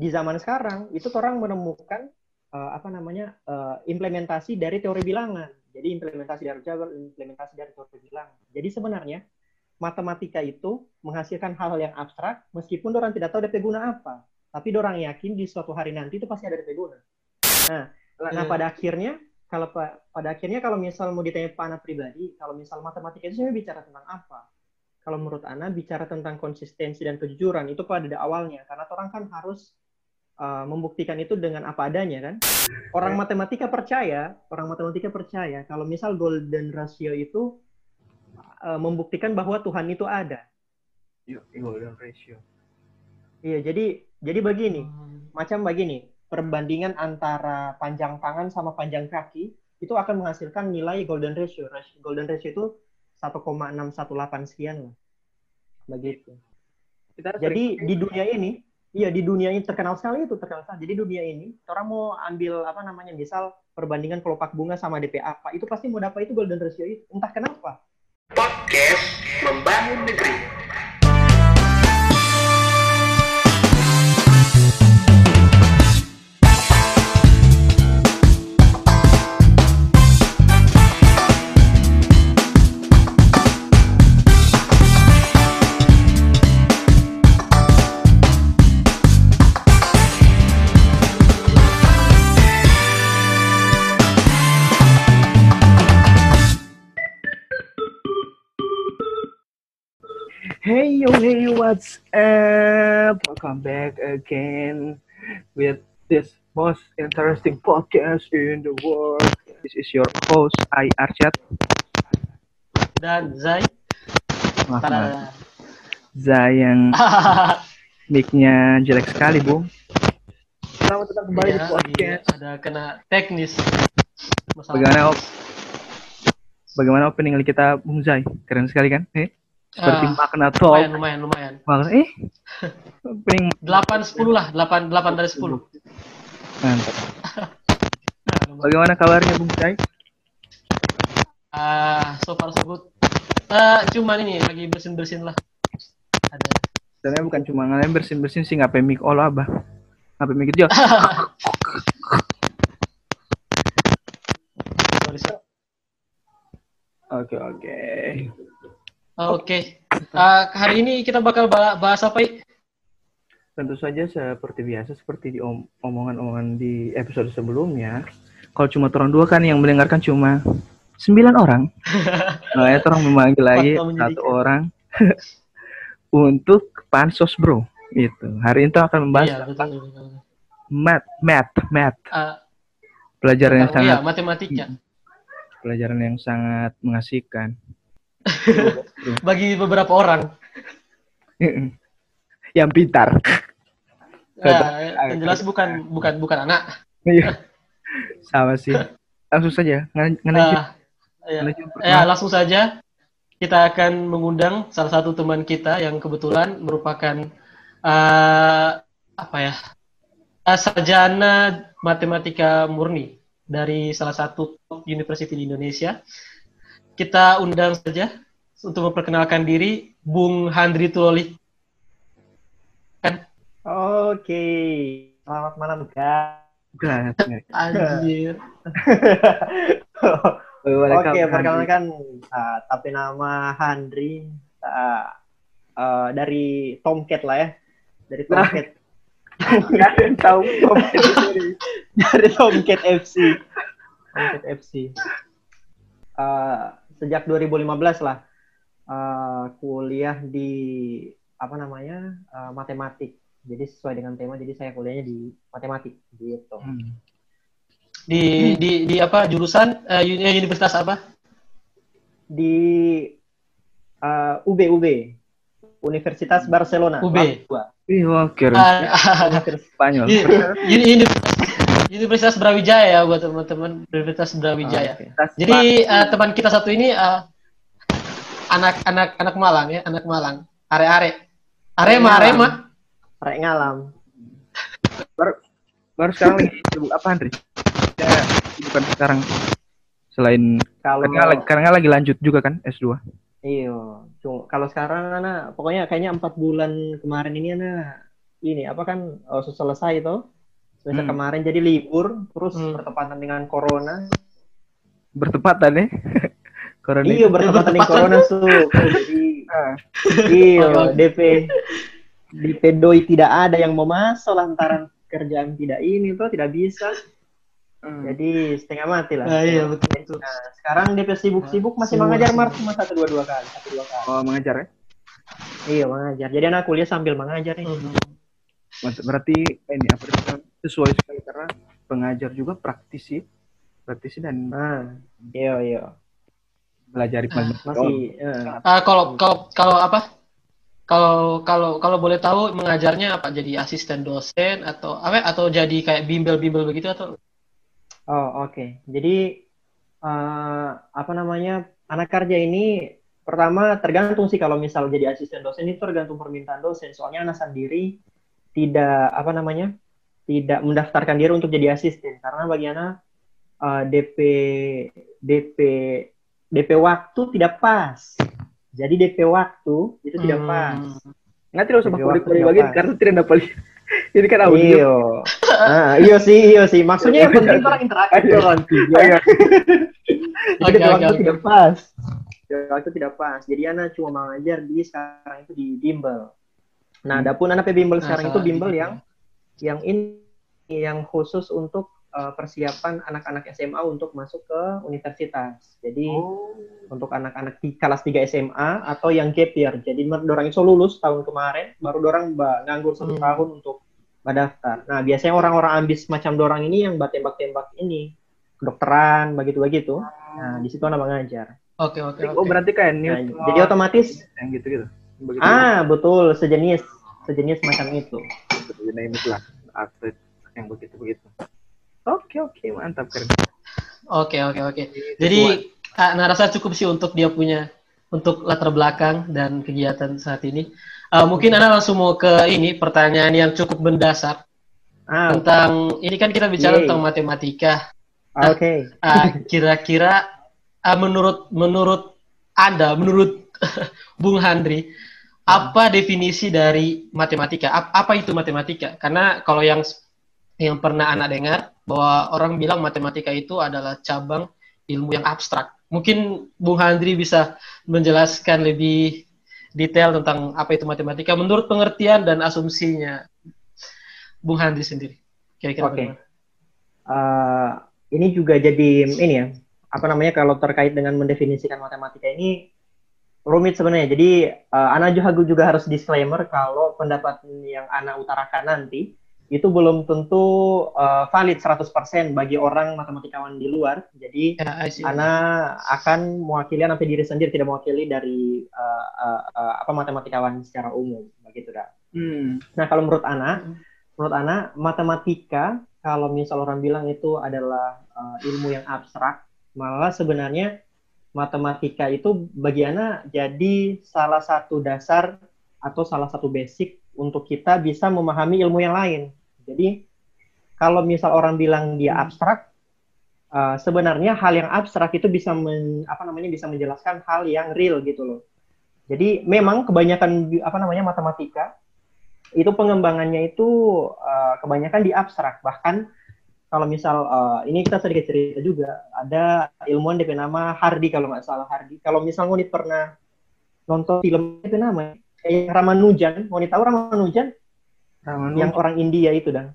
di zaman sekarang itu orang menemukan uh, apa namanya uh, implementasi dari teori bilangan. Jadi implementasi dari aljabar, implementasi dari teori bilangan. Jadi sebenarnya matematika itu menghasilkan hal-hal yang abstrak meskipun orang tidak tahu DP guna apa. Tapi orang yakin di suatu hari nanti itu pasti ada DP guna. Nah, nah iya. pada akhirnya kalau pada akhirnya kalau misal mau ditanya Pak Ana pribadi, kalau misal matematika itu sebenarnya bicara tentang apa? Kalau menurut Ana bicara tentang konsistensi dan kejujuran itu pada awalnya karena orang kan harus uh, membuktikan itu dengan apa adanya kan. Orang matematika percaya, orang matematika percaya kalau misal golden ratio itu uh, membuktikan bahwa Tuhan itu ada. golden ratio. Iya, jadi jadi begini, hmm. macam begini perbandingan antara panjang tangan sama panjang kaki itu akan menghasilkan nilai golden ratio. Golden ratio itu 1,618 sekian lah. Begitu. Kita Jadi di dunia ini, iya di dunia ini terkenal sekali itu terkenal sekali. Jadi dunia ini orang mau ambil apa namanya misal perbandingan kelopak bunga sama DP apa itu pasti mau dapat itu golden ratio itu. Entah kenapa. Podcast membangun negeri. Hey yo, hey what's up? Welcome back again with this most interesting podcast in the world. This is your host, I Arsyad. Dan Zai. Tada. Zai yang nicknya jelek sekali, Bung. Selamat datang kembali ya, di podcast. Iya, ada kena teknis. Masalah Bagaimana op Bagaimana opening kita, Bung Zai? Keren sekali kan? Eh? Seperti uh, makna talk. Lumayan, lumayan, lumayan. Eh? Delapan sepuluh lah, delapan delapan dari sepuluh. Mantap. Bagaimana kabarnya Bung Cai? Ah, uh, so far so good. Uh, cuman ini lagi bersin bersin lah. Ada. Sebenarnya bukan cuma ngalamin bersin bersin sih nggak pemik olah abah. Nggak pemik dia. Oke oke. Oke. Okay. Uh, hari ini kita bakal bahas apa, I? Tentu saja seperti biasa, seperti di om omongan-omongan di episode sebelumnya. Kalau cuma orang dua kan yang mendengarkan cuma sembilan orang. nah, ya orang memanggil lagi satu orang untuk pansos bro. Itu hari ini akan membahas iya, betul, betul. math, math, math. Uh, pelajaran yang oh, sangat iya, matematika. Pelajaran yang sangat mengasihkan bagi beberapa orang yang pintar. Nah, yang jelas bukan bukan bukan anak. Iya. Sama sih. Langsung saja. Ng uh, ya. ya, langsung saja. Kita akan mengundang salah satu teman kita yang kebetulan merupakan uh, apa ya sarjana matematika murni dari salah satu university di Indonesia kita undang saja untuk memperkenalkan diri Bung Handri Tuloli. Kan? Oke, selamat malam guys. Anjir. Oke, perkenalkan uh, tapi nama Handri uh, uh, dari Tomcat lah ya. Dari Tomcat. Gak ada tahu Tomcat dari, dari Tomcat FC. Tomcat FC. Uh, sejak 2015 lah uh, kuliah di apa namanya uh, matematik. Jadi sesuai dengan tema, jadi saya kuliahnya di matematik gitu. Hmm. Di di di apa jurusan uh, universitas apa? Di uh, UB UB Universitas Barcelona. UB. Wah, keren. Uh, Spanyol. Ini, Universitas Brawijaya ya buat teman-teman Universitas Brawijaya. Oh, okay. Jadi uh, teman kita satu ini uh, anak-anak anak Malang ya, anak Malang. Are-are. Arema, Arema. Arek ngalam. Baru, baru sekarang lagi sibuk apa Andri? Ya, bukan sekarang. Selain kalau karena, karena lagi lanjut juga kan S2. Iya, kalau sekarang anak pokoknya kayaknya empat bulan kemarin ini anak ini apa kan uh, selesai itu semester Hmm. kemarin jadi libur terus Hmm. bertepatan dengan corona Bertepatan ya. Corona iya bertepatan dengan corona tuh jadi Ah, iya Oh, DP DP doi tidak ada yang mau masuk lantaran kerjaan tidak ini tuh tidak bisa hmm. jadi setengah mati lah Ah, iya betul betul. Nah, sekarang DP sibuk-sibuk masih Semua mengajar. Mars cuma satu dua dua kali satu dua kali Oh, mengajar ya? iya mengajar jadi anak kuliah sambil mengajar nih Hmm. Mas- Berarti ini apa sesuai sekali karena pengajar juga praktisi, praktisi dan nah iya iya belajar Ah, masih eh, Ah, kalau kalau kalau apa? Kalau kalau kalau boleh tahu mengajarnya apa? Jadi asisten dosen atau apa? Atau jadi kayak bimbel-bimbel begitu atau? Oh, oke. Jadi eh, apa namanya? Anak kerja ini pertama tergantung sih kalau misal jadi asisten dosen itu tergantung permintaan dosen. Soalnya anak sendiri tidak apa namanya? Tidak mendaftarkan diri untuk jadi asisten karena bagi anak eh, DP DP DP waktu tidak pas. Jadi DP waktu itu tidak Hmm. pas. Nggak tidak usah Jadi pakai karena tidak dapat. Ini kan audio. Iyo. Ah, iyo sih, iyo sih. Maksudnya yang penting orang interaktif orang tiga. Ayo. Jadi Oke, waktu tidak pas. Waktu tidak pas. Jadi anak cuma mengajar di sekarang itu di bimbel. Nah, Hmm. adapun anak bimbel Nah, sekarang itu bimbel gitu. yang yang ini yang khusus untuk uh, persiapan anak-anak SMA untuk masuk ke universitas. Jadi Oh. untuk anak-anak di kelas 3 SMA atau yang gap year. Jadi dorang itu lulus tahun kemarin, baru dorang nganggur satu Hmm. tahun untuk daftar. Nah, biasanya orang-orang ambis macam dorang ini yang tembak-tembak ini kedokteran, begitu-begitu. Nah, di situ anak mengajar. Oke oke Oh, oke. berarti kayak Nah, news jadi otomatis yang gitu-gitu. Begitu. ah betul sejenis sejenis macam itu. You name it lah. Atlet yang begitu-begitu. Oke, oke, mantap keren. Oke oke oke. Jadi ah, nah rasa cukup sih untuk dia punya untuk latar belakang dan kegiatan saat ini. Ah, mungkin Anda langsung mau ke ini pertanyaan yang cukup mendasar Ah, tentang ini kan kita bicara Yeay. tentang matematika. oke. Ah, kira-kira ah, menurut menurut Anda, menurut Bung Handri, apa definisi dari matematika? Ap- Apa itu matematika? Karena kalau yang yang pernah anak dengar bahwa orang bilang matematika itu adalah cabang ilmu yang abstrak. Mungkin Bung Handri bisa menjelaskan lebih detail tentang apa itu matematika menurut pengertian dan asumsinya Bung Handri sendiri. Kira-kira Oke. bagaimana? Eh, ini juga jadi ini ya apa namanya kalau terkait dengan mendefinisikan matematika ini rumit sebenarnya. Jadi uh, Ana juga juga harus disclaimer kalau pendapat yang Ana utarakan nanti itu belum tentu uh, valid 100% bagi orang matematikawan di luar. Jadi Ya. Ana akan mewakili sampai diri sendiri tidak mewakili dari uh, uh, uh, apa matematikawan secara umum begitu dah. Hmm. Nah, kalau menurut Ana, menurut Ana, matematika kalau misal orang bilang itu adalah uh, ilmu yang abstrak, malah sebenarnya matematika itu bagi Ana jadi salah satu dasar atau salah satu basic untuk kita bisa memahami ilmu yang lain. Jadi kalau misal orang bilang dia abstrak, uh, sebenarnya hal yang abstrak itu bisa men, apa namanya bisa menjelaskan hal yang real gitu loh. Jadi memang kebanyakan apa namanya matematika itu pengembangannya itu uh, kebanyakan di abstrak. Bahkan kalau misal uh, ini kita sedikit cerita juga ada ilmuwan DP nama Hardy kalau nggak salah Hardy. Kalau misal ngonit pernah nonton film DP nama kayak Ramanujan. Ngonit tahu Ramanujan Ramanujan. yang orang India itu dan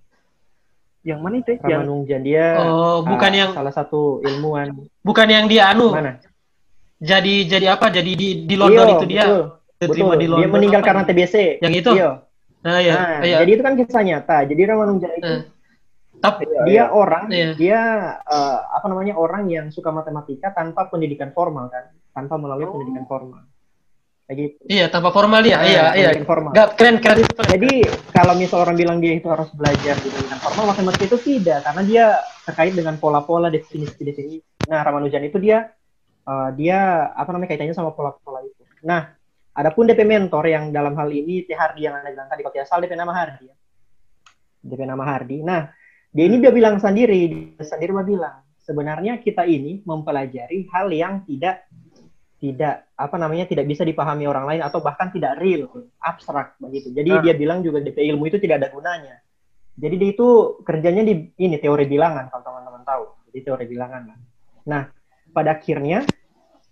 yang mana itu? ya? Yang Ramanujan dia Oh, bukan uh, yang salah satu ilmuwan bukan yang dia anu mana jadi jadi apa jadi di di London Iya, itu dia betul, diterima betul. di London dia meninggal apa karena? TBC yang itu Iya. nah ya Nah, iya. jadi itu kan kisah nyata jadi Ramanujan itu Eh, tapi dia orang Iya. dia eh, apa namanya orang yang suka matematika tanpa pendidikan formal kan tanpa melalui Oh. pendidikan formal gitu iya tanpa formal Nah, iya iya. pendidikan formal. Nggak, keren keren. Jadi kalau misal orang bilang dia itu harus belajar di pendidikan formal matematika itu tidak. Karena dia terkait dengan pola-pola definisi-definisi. Nah Ramanujan itu dia eh, dia apa namanya kaitannya sama pola-pola itu. Nah adapun DP mentor yang dalam hal ini T Hardy yang anda bilang tadi kalau tidak salah DP nama Hardy ya. DP nama Hardy nah dia ini dia bilang sendiri dia sendiri dia bilang sebenarnya kita ini mempelajari hal yang tidak tidak apa namanya tidak bisa dipahami orang lain atau bahkan tidak real, abstrak begitu. Jadi Ah. dia bilang juga DP ilmu itu tidak ada gunanya. Jadi dia itu kerjanya di ini teori bilangan kalau teman-teman tahu. Jadi teori bilangan. lah. Nah, pada akhirnya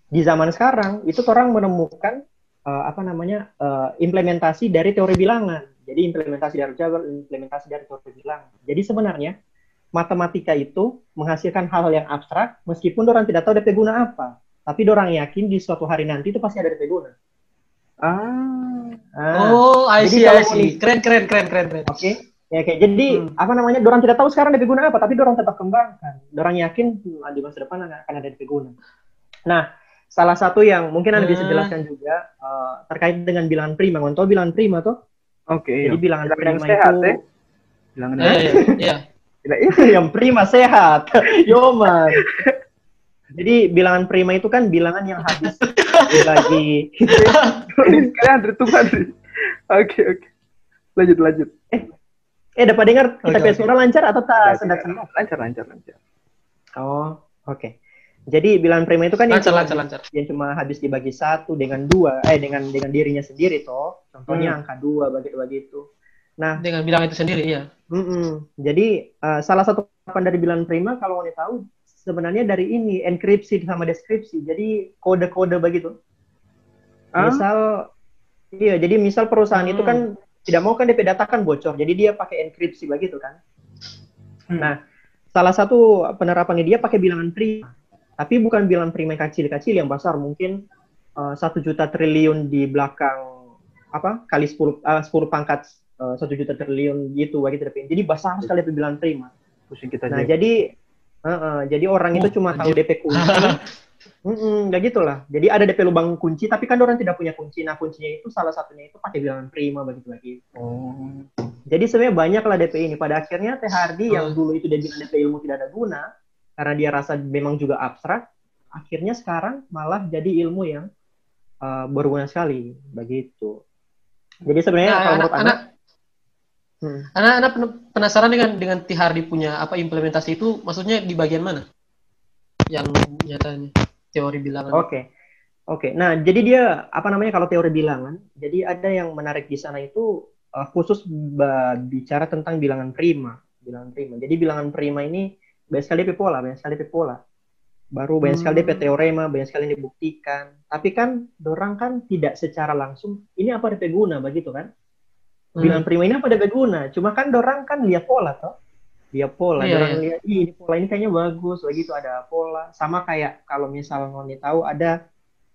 di zaman sekarang itu orang menemukan eh, apa namanya eh, implementasi dari teori bilangan. Jadi implementasi dari aljabar, implementasi dari teori bilangan. Jadi sebenarnya matematika itu menghasilkan hal-hal yang abstrak meskipun orang tidak tahu DP guna apa. Tapi orang yakin di suatu hari nanti itu pasti ada DP guna. Ah, Ah, Oh, I see, I see. Keren, keren, keren, keren, keren. Oke. Ya kayak jadi Hmm. apa namanya? Dorang tidak tahu sekarang DP guna apa, tapi dorang tetap kembangkan. Dorang yakin hmm, di masa depan akan ada DP guna. Nah, salah satu yang mungkin Anda bisa Hmm. jelaskan juga eh, terkait dengan bilangan prima. Kau tahu bilangan prima tuh? oke. Jadi iya. bilangan Bilangan yang prima sehat, itu eh. Bilangan Eh, yang iya, iya. yang prima sehat. Yoman. Jadi bilangan prima itu kan bilangan yang habis dibagi. Tunggu Andri. Oke, oke. Lanjut, lanjut. Eh, dapat dengar kita oke. suara lancar atau tak Tidak, sendak-sendak? Lancar, lancar, lancar. Oh, oke. Jadi bilangan prima itu kan yang Lancar, cuma, lancar, lancar. yang cuma habis dibagi satu dengan dua, eh dengan dengan dirinya sendiri toh. Contohnya angka dua begitu begitu. Nah, Dengan bilang itu sendiri, iya. mm-mm. jadi eh, salah satu harapan dari bilangan prima kalau mau tahu sebenarnya dari ini enkripsi sama deskripsi. Jadi kode-kode begitu. Ah? Misal, iya. Jadi misal perusahaan itu Hmm. kan tidak mau kan DP data kan bocor. Jadi dia pakai enkripsi begitu kan. Hmm. Nah, salah satu penerapannya dia pakai bilangan prima. Tapi bukan bilangan prima yang kecil-kecil yang besar. Mungkin eh, satu juta triliun di belakang apa kali 10 eh, 10 pangkat eh, satu juta triliun gitu begitu. Jadi besar sekali bilangan prima. Pusing kita Nah, aja. jadi eh, eh, jadi orang itu Oh, cuma tahu. DP kunci. Mm nggak gitu lah. Jadi ada DP lubang kunci, tapi kan orang tidak punya kunci. Nah, kuncinya itu salah satunya itu pakai bilangan prima begitu begitu. Oh. Jadi sebenarnya banyak lah DP ini. Pada akhirnya Teh Hardi yang dulu itu dia bilang DP ilmu tidak ada guna, karena dia rasa memang juga abstrak, akhirnya sekarang malah jadi ilmu yang uh, berguna sekali. Begitu. Jadi sebenarnya Nah, kalau anak, menurut anak, anak, hmm, anak, anak pen- penasaran dengan dengan Tihardi punya apa implementasi itu, maksudnya di bagian mana? Yang nyatanya teori bilangan. oke. Oke, nah jadi dia apa namanya kalau teori bilangan, jadi ada yang menarik di sana itu uh, khusus bicara tentang bilangan prima, bilangan prima. Jadi bilangan prima ini banyak sekali pola, banyak sekali pola. Baru banyak sekali Hmm. teorema, banyak sekali dibuktikan. Tapi kan dorang kan tidak secara langsung ini apa DP guna begitu kan? Hmm. Bilangan prima ini apa DP guna? Cuma kan dorang kan lihat pola toh. Lihat pola, Iya, dorang iya. lihat "Ih, ini pola ini kayaknya bagus, begitu ada pola. Sama kayak kalau misal ngoni tahu ada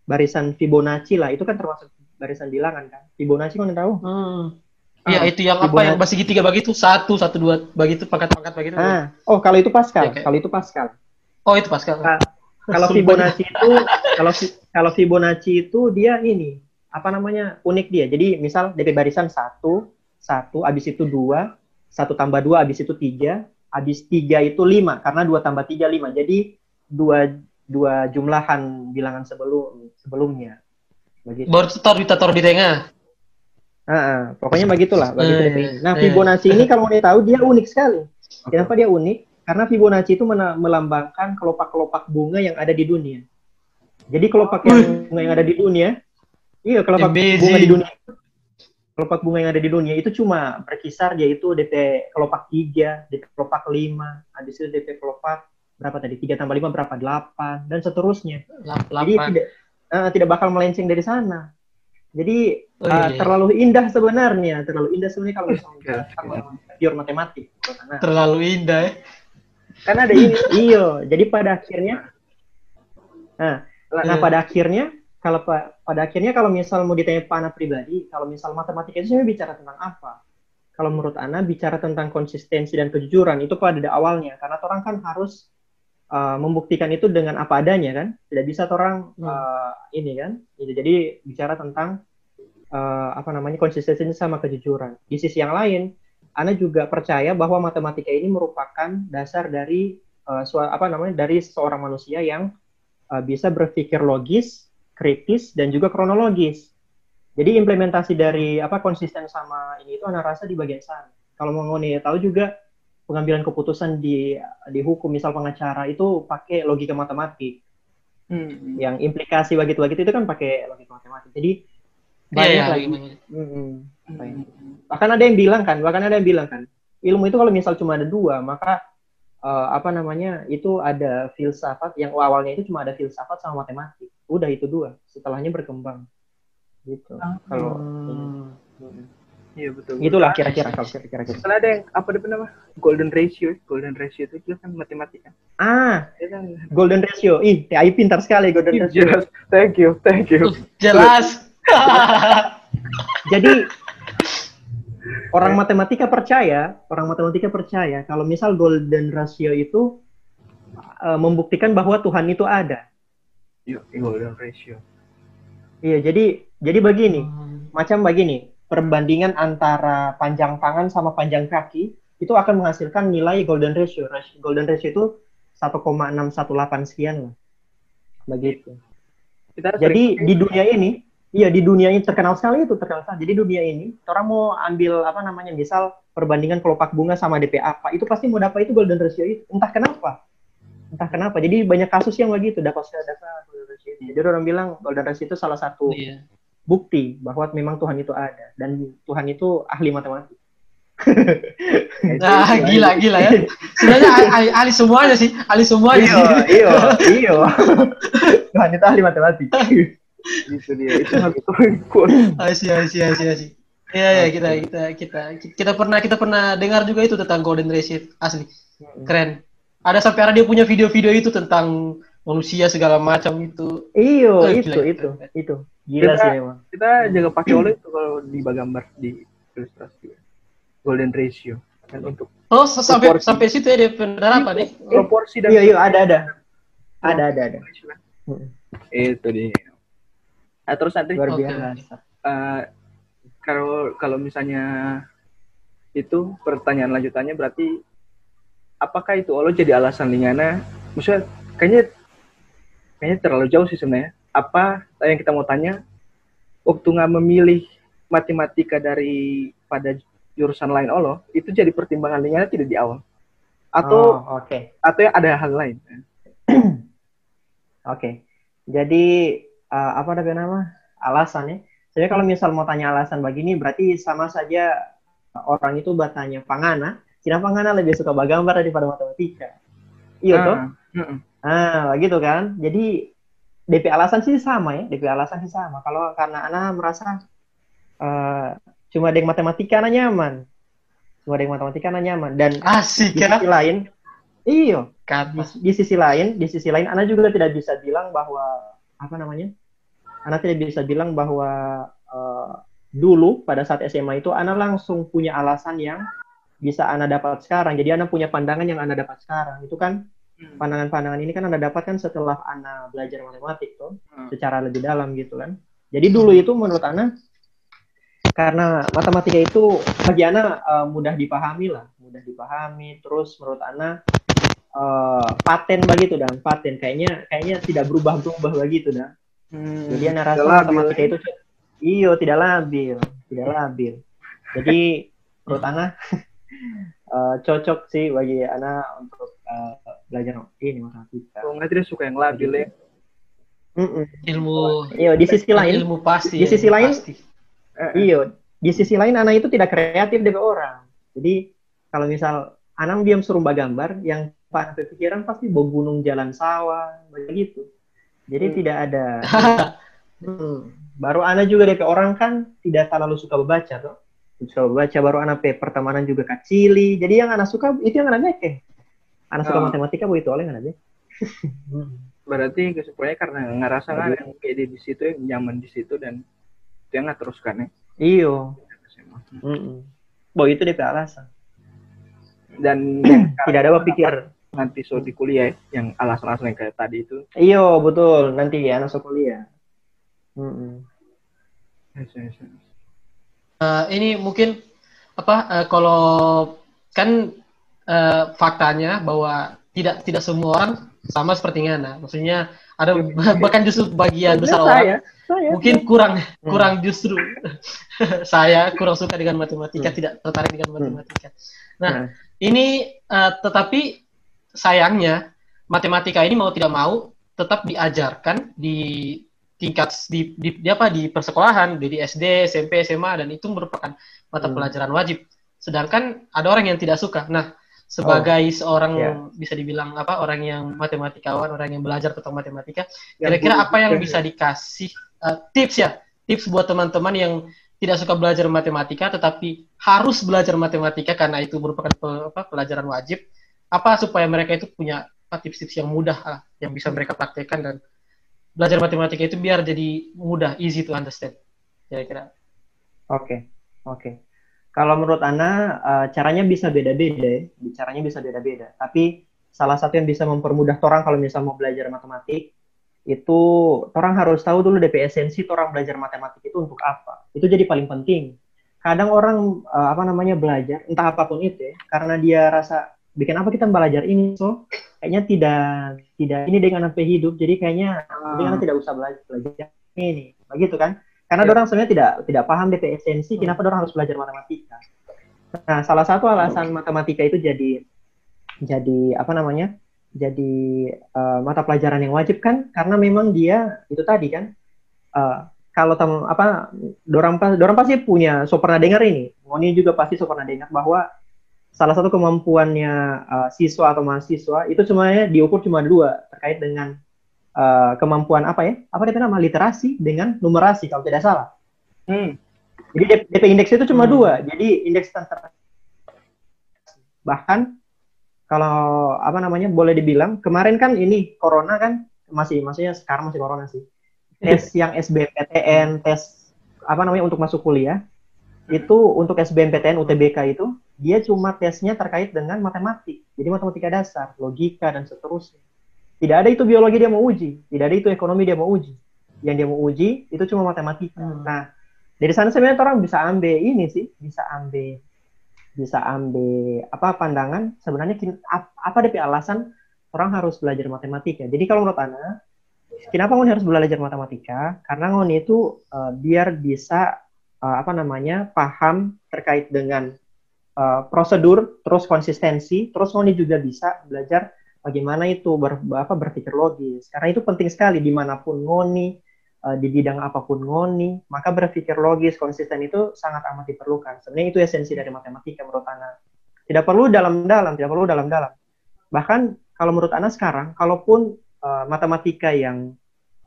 barisan Fibonacci lah, itu kan termasuk barisan bilangan kan. Fibonacci ngoni tahu? Hmm. Iya, Ah, itu yang apa Fibonacci. yang bagi segitiga begitu, satu, satu, dua, begitu pangkat-pangkat begitu. Ah, oh kalau itu Pascal, Iya, kayak- kalau itu Pascal. Oh, itu Pascal. Ah, Kalau Fibonacci itu kalau kalau Fibonacci itu dia ini apa namanya unik dia. Jadi misal DP barisan satu, satu, abis itu dua, satu tambah dua, abis itu tiga, abis tiga itu lima karena dua tambah tiga lima. Jadi dua dua jumlahan bilangan sebelum sebelumnya. Begitu. Baru taruh kita taruh di tengah. Ah, ah, pokoknya begitulah. Begitu Eh, DP. Nah eh. Fibonacci ini kalau mau tahu dia unik sekali. Kenapa dia unik? Karena Fibonacci itu melambangkan kelopak-kelopak bunga yang ada di dunia. Jadi kelopak yang bunga yang ada di dunia, iya kelopak Amazing. bunga di dunia. Kelopak bunga yang ada di dunia itu cuma berkisar yaitu DP kelopak 3, DP kelopak 5, habis itu DP kelopak berapa tadi? 3 tambah 5 berapa? 8 dan seterusnya. Lap- Jadi Lapan. tidak eh, tidak bakal melenceng dari sana. Jadi Oh, eh, iya. terlalu indah sebenarnya, terlalu indah sebenarnya kalau misalnya pure matematik. Karena Terlalu indah ya. karena ada ini iyo jadi pada akhirnya nah nah pada akhirnya kalau pa- pada akhirnya kalau misal mau ditanya Pak Ana pribadi kalau misal matematika itu sebenarnya bicara tentang apa? Kalau menurut Ana bicara tentang konsistensi dan kejujuran itu pada awalnya. Karena orang kan harus uh, membuktikan itu dengan apa adanya kan? Tidak bisa orang Hmm. uh, ini kan? Gitu. jadi bicara tentang uh, apa namanya konsistensi sama kejujuran. Di sisi yang lain Ana juga percaya bahwa matematika ini merupakan dasar dari uh, apa namanya dari seorang manusia yang uh, bisa berpikir logis, kritis dan juga kronologis. Jadi implementasi dari apa konsisten sama ini itu Ana rasa di bagian sana. Kalau mau ngoni tahu juga pengambilan keputusan di di hukum misal pengacara itu pakai logika matematik. Hmm. yang implikasi begitu-begitu itu kan pakai logika matematik. Jadi Iya, banyak iya, lagi. Mm-mm. Apa ya? Hmm. Bahkan ada yang bilang kan, bahkan ada yang bilang kan, ilmu itu kalau misal cuma ada dua, maka eh, apa namanya itu ada filsafat yang awalnya itu cuma ada filsafat sama matematik. Udah itu dua, setelahnya berkembang. Gitu. Kalau Hmm. Mm-mm. Iya betul. itulah kira-kira kalau kira-kira. Kalau ada yang apa dia nama golden ratio, golden ratio itu juga kan matematika. Ah, kan? golden ratio. Ih, TI pintar sekali golden ratio. jelas. Thank you, thank you. Jelas. Jadi orang matematika percaya, orang matematika percaya kalau misal golden ratio itu eh, membuktikan bahwa Tuhan itu ada. Yuk, golden ratio. Iya, jadi jadi begini, Hmm. macam begini, perbandingan antara panjang tangan sama panjang kaki itu akan menghasilkan nilai golden ratio. Golden ratio itu 1,618 sekian lah. Begitu. Kita Jadi di dunia ini, iya di dunia ini terkenal sekali itu terkenal sekali. Jadi dunia ini, orang mau ambil apa namanya, misal perbandingan kelopak bunga sama DP apa, itu pasti mau dapat itu golden ratio itu. Entah kenapa, entah kenapa. Jadi banyak kasus yang begitu dapat data golden ratio. Jadi orang bilang golden ratio itu salah satu Iya. bukti bahwa memang Tuhan itu ada dan Tuhan itu ahli matematik. Nah, gila gila ya. Sebenarnya ahli, ahli, semuanya sih, ahli semuanya Iya, sih. iya, iya. Tuhan itu ahli matematik. Itu dia. Itu. Asih, asih, asih, asih. Iya, ya kita kita kita kita pernah kita pernah dengar juga itu tentang golden ratio asli. Keren. Ada sampai ada dia punya video-video itu tentang manusia segala macam itu. Iyo, Eh, itu, gila, itu, gila. itu. Gila Kita- sih memang. Kita jaga pakai oleh itu kalau di gambar di ilustrasi. Golden ratio. Dan untuk Oh, sampai Proporsi. sampai situ ya dia penerapan nih. proporsi dan Iya, iya, ada, ada. Ada, ada, ada. Hmm. itu dia. Nah, terus nanti Luar biasa. eh, kalau kalau misalnya itu pertanyaan lanjutannya berarti apakah itu Allah jadi alasan Lingana? Maksudnya kayaknya kayaknya terlalu jauh sih sebenarnya. Apa yang kita mau tanya waktu nggak memilih matematika dari pada jurusan lain Allah itu jadi pertimbangan Lingana tidak di awal atau Oh, oke. atau ya ada hal lain? Oke. Jadi eh, apa ada nama? Alasannya. Jadi kalau misal mau tanya alasan begini berarti sama saja orang itu bertanya pangana, kenapa pangana lebih suka bagambar daripada matematika? Iya toh? Ah. Ah, gitu kan. Jadi DP alasan sih sama ya, DP alasan sih sama. Kalau karena Ana merasa eh, cuma dengan matematika Ana nyaman. Cuma dengan matematika Ana nyaman dan Asik di ya. sisi lain, iyo, di, di sisi lain, di sisi lain Ana juga tidak bisa bilang bahwa apa namanya? Ana tidak bisa bilang bahwa eh, dulu pada saat SMA itu Ana langsung punya alasan yang bisa Ana dapat sekarang. Jadi Ana punya pandangan yang Ana dapat sekarang. Itu kan pandangan-pandangan ini kan Anda dapatkan setelah Anda belajar matematik tuh Hmm. secara lebih dalam gitu kan. Jadi dulu itu menurut Anda karena matematika itu bagi Anda eh, mudah dipahami lah, mudah dipahami terus menurut Anda eh, paten begitu dan paten kayaknya kayaknya tidak berubah-berubah begitu dah. Hmm. Jadi Anda rasa matematika ya. itu iyo tidak labil, tidak labil. Jadi menurut Ana eh, cocok sih bagi Ana untuk eh, belajar ini matematika. Kalau nggak tidak suka yang labil ya. Mm-mm. Ilmu Iya, di sisi lain, ilmu pasti. di sisi lain- pasti. iya, di sisi lain anak itu tidak kreatif dengan orang. Jadi kalau misal anak diam suruh gambar, yang pak pikiran pasti bawa gunung jalan sawah, begitu. Jadi Hmm. tidak ada. Hmm. Baru anak juga dari orang kan tidak terlalu suka membaca tuh. Suka membaca baru anak pe pertemanan juga kacili. Jadi yang anak suka itu yang anak beke. Anak suka Oh. matematika begitu oleh anak beke. Berarti kesimpulannya karena ngerasa kan yang kayak dia di situ yang nyaman di situ dan dia nggak teruskan ya. Iyo. Mm-mm. Bahwa itu DP alasan. Dan Tidak ada pikir nanti so di kuliah ya, yang alasan-alasan yang kayak tadi itu. Iyo, betul. Nanti ya anak kuliah. Mm-mm. Yes, yes, yes. Eh, ini mungkin apa eh, kalau kan eh, faktanya bahwa tidak tidak semua orang sama seperti Ngana. Maksudnya ada bahkan justru bagian besar orang saya, saya. mungkin kurang Hmm. kurang justru saya kurang suka dengan matematika, tidak tertarik dengan matematika. Nah, Nah. ini eh, tetapi sayangnya matematika ini mau tidak mau tetap diajarkan di tingkat di, di, di apa di persekolahan di SD, SMP, SMA dan itu merupakan mata Hmm. pelajaran wajib. Sedangkan ada orang yang tidak suka. Nah, sebagai seorang ya. bisa dibilang apa orang yang matematikawan, orang yang belajar tentang matematika, kira-kira apa yang bisa dikasih eh, tips ya? Tips buat teman-teman yang tidak suka belajar matematika tetapi harus belajar matematika karena itu merupakan pe- apa, pelajaran wajib. Apa supaya mereka itu punya apa, tips-tips yang mudah lah, yang bisa mereka praktekkan dan belajar matematika itu biar jadi mudah, easy to understand. Kira-kira. Oke, oke. Kalau menurut Ana, eh, caranya bisa beda-beda ya. Caranya bisa beda-beda. Tapi salah satu yang bisa mempermudah orang kalau misal mau belajar matematik, itu orang harus tahu dulu DP esensi orang belajar matematik itu untuk apa. Itu jadi paling penting. Kadang orang eh, apa namanya belajar, entah apa pun itu ya, karena dia rasa bikin apa kita belajar ini, so kayaknya tidak tidak ini dengan sampai hidup, jadi kayaknya Ah. Anda tidak usah belajar belajar ini, begitu kan? Karena Ya. orang sebenarnya tidak tidak paham DP esensi, kenapa orang harus belajar matematika. Nah, salah satu alasan matematika itu jadi jadi apa namanya? Jadi eh, mata pelajaran yang wajib kan karena memang dia itu tadi kan eh, kalau tem apa dorang pas dorang pasti punya so pernah dengar ini. Ngoni juga pasti so pernah dengar bahwa salah satu kemampuannya eh, siswa atau mahasiswa itu semuanya diukur cuma dua terkait dengan eh, kemampuan apa ya? Apa dia nama literasi dengan numerasi kalau tidak salah. Hmm. Jadi DP, DP indeks itu cuma Hmm. dua. Jadi indeks tentang bahkan kalau apa namanya boleh dibilang kemarin kan ini corona kan masih maksudnya sekarang masih corona sih. Tes yang SBMPTN, tes apa namanya untuk masuk kuliah itu untuk SBMPTN UTBK itu dia cuma tesnya terkait dengan matematik. Jadi matematika dasar, logika dan seterusnya. Tidak ada itu biologi dia mau uji, tidak ada itu ekonomi dia mau uji. Yang dia mau uji itu cuma matematika. Hmm. Nah, dari sana sebenarnya orang bisa ambil ini sih, bisa ambil bisa ambil apa pandangan sebenarnya apa DP alasan orang harus belajar matematika. Jadi kalau menurut Ana, kenapa Ngoni harus belajar matematika? Karena Ngoni itu eh, biar bisa eh, apa namanya paham terkait dengan eh, prosedur, terus konsistensi, terus Ngoni juga bisa belajar bagaimana itu ber, apa berpikir logis. Karena itu penting sekali di mana pun Ngoni eh, di bidang apa pun ngoni, maka berpikir logis, konsisten itu sangat amat diperlukan. Sebenarnya itu esensi dari matematika menurut Ana. Tidak perlu dalam-dalam, tidak perlu dalam-dalam. Bahkan kalau menurut Ana sekarang, kalaupun eh, matematika yang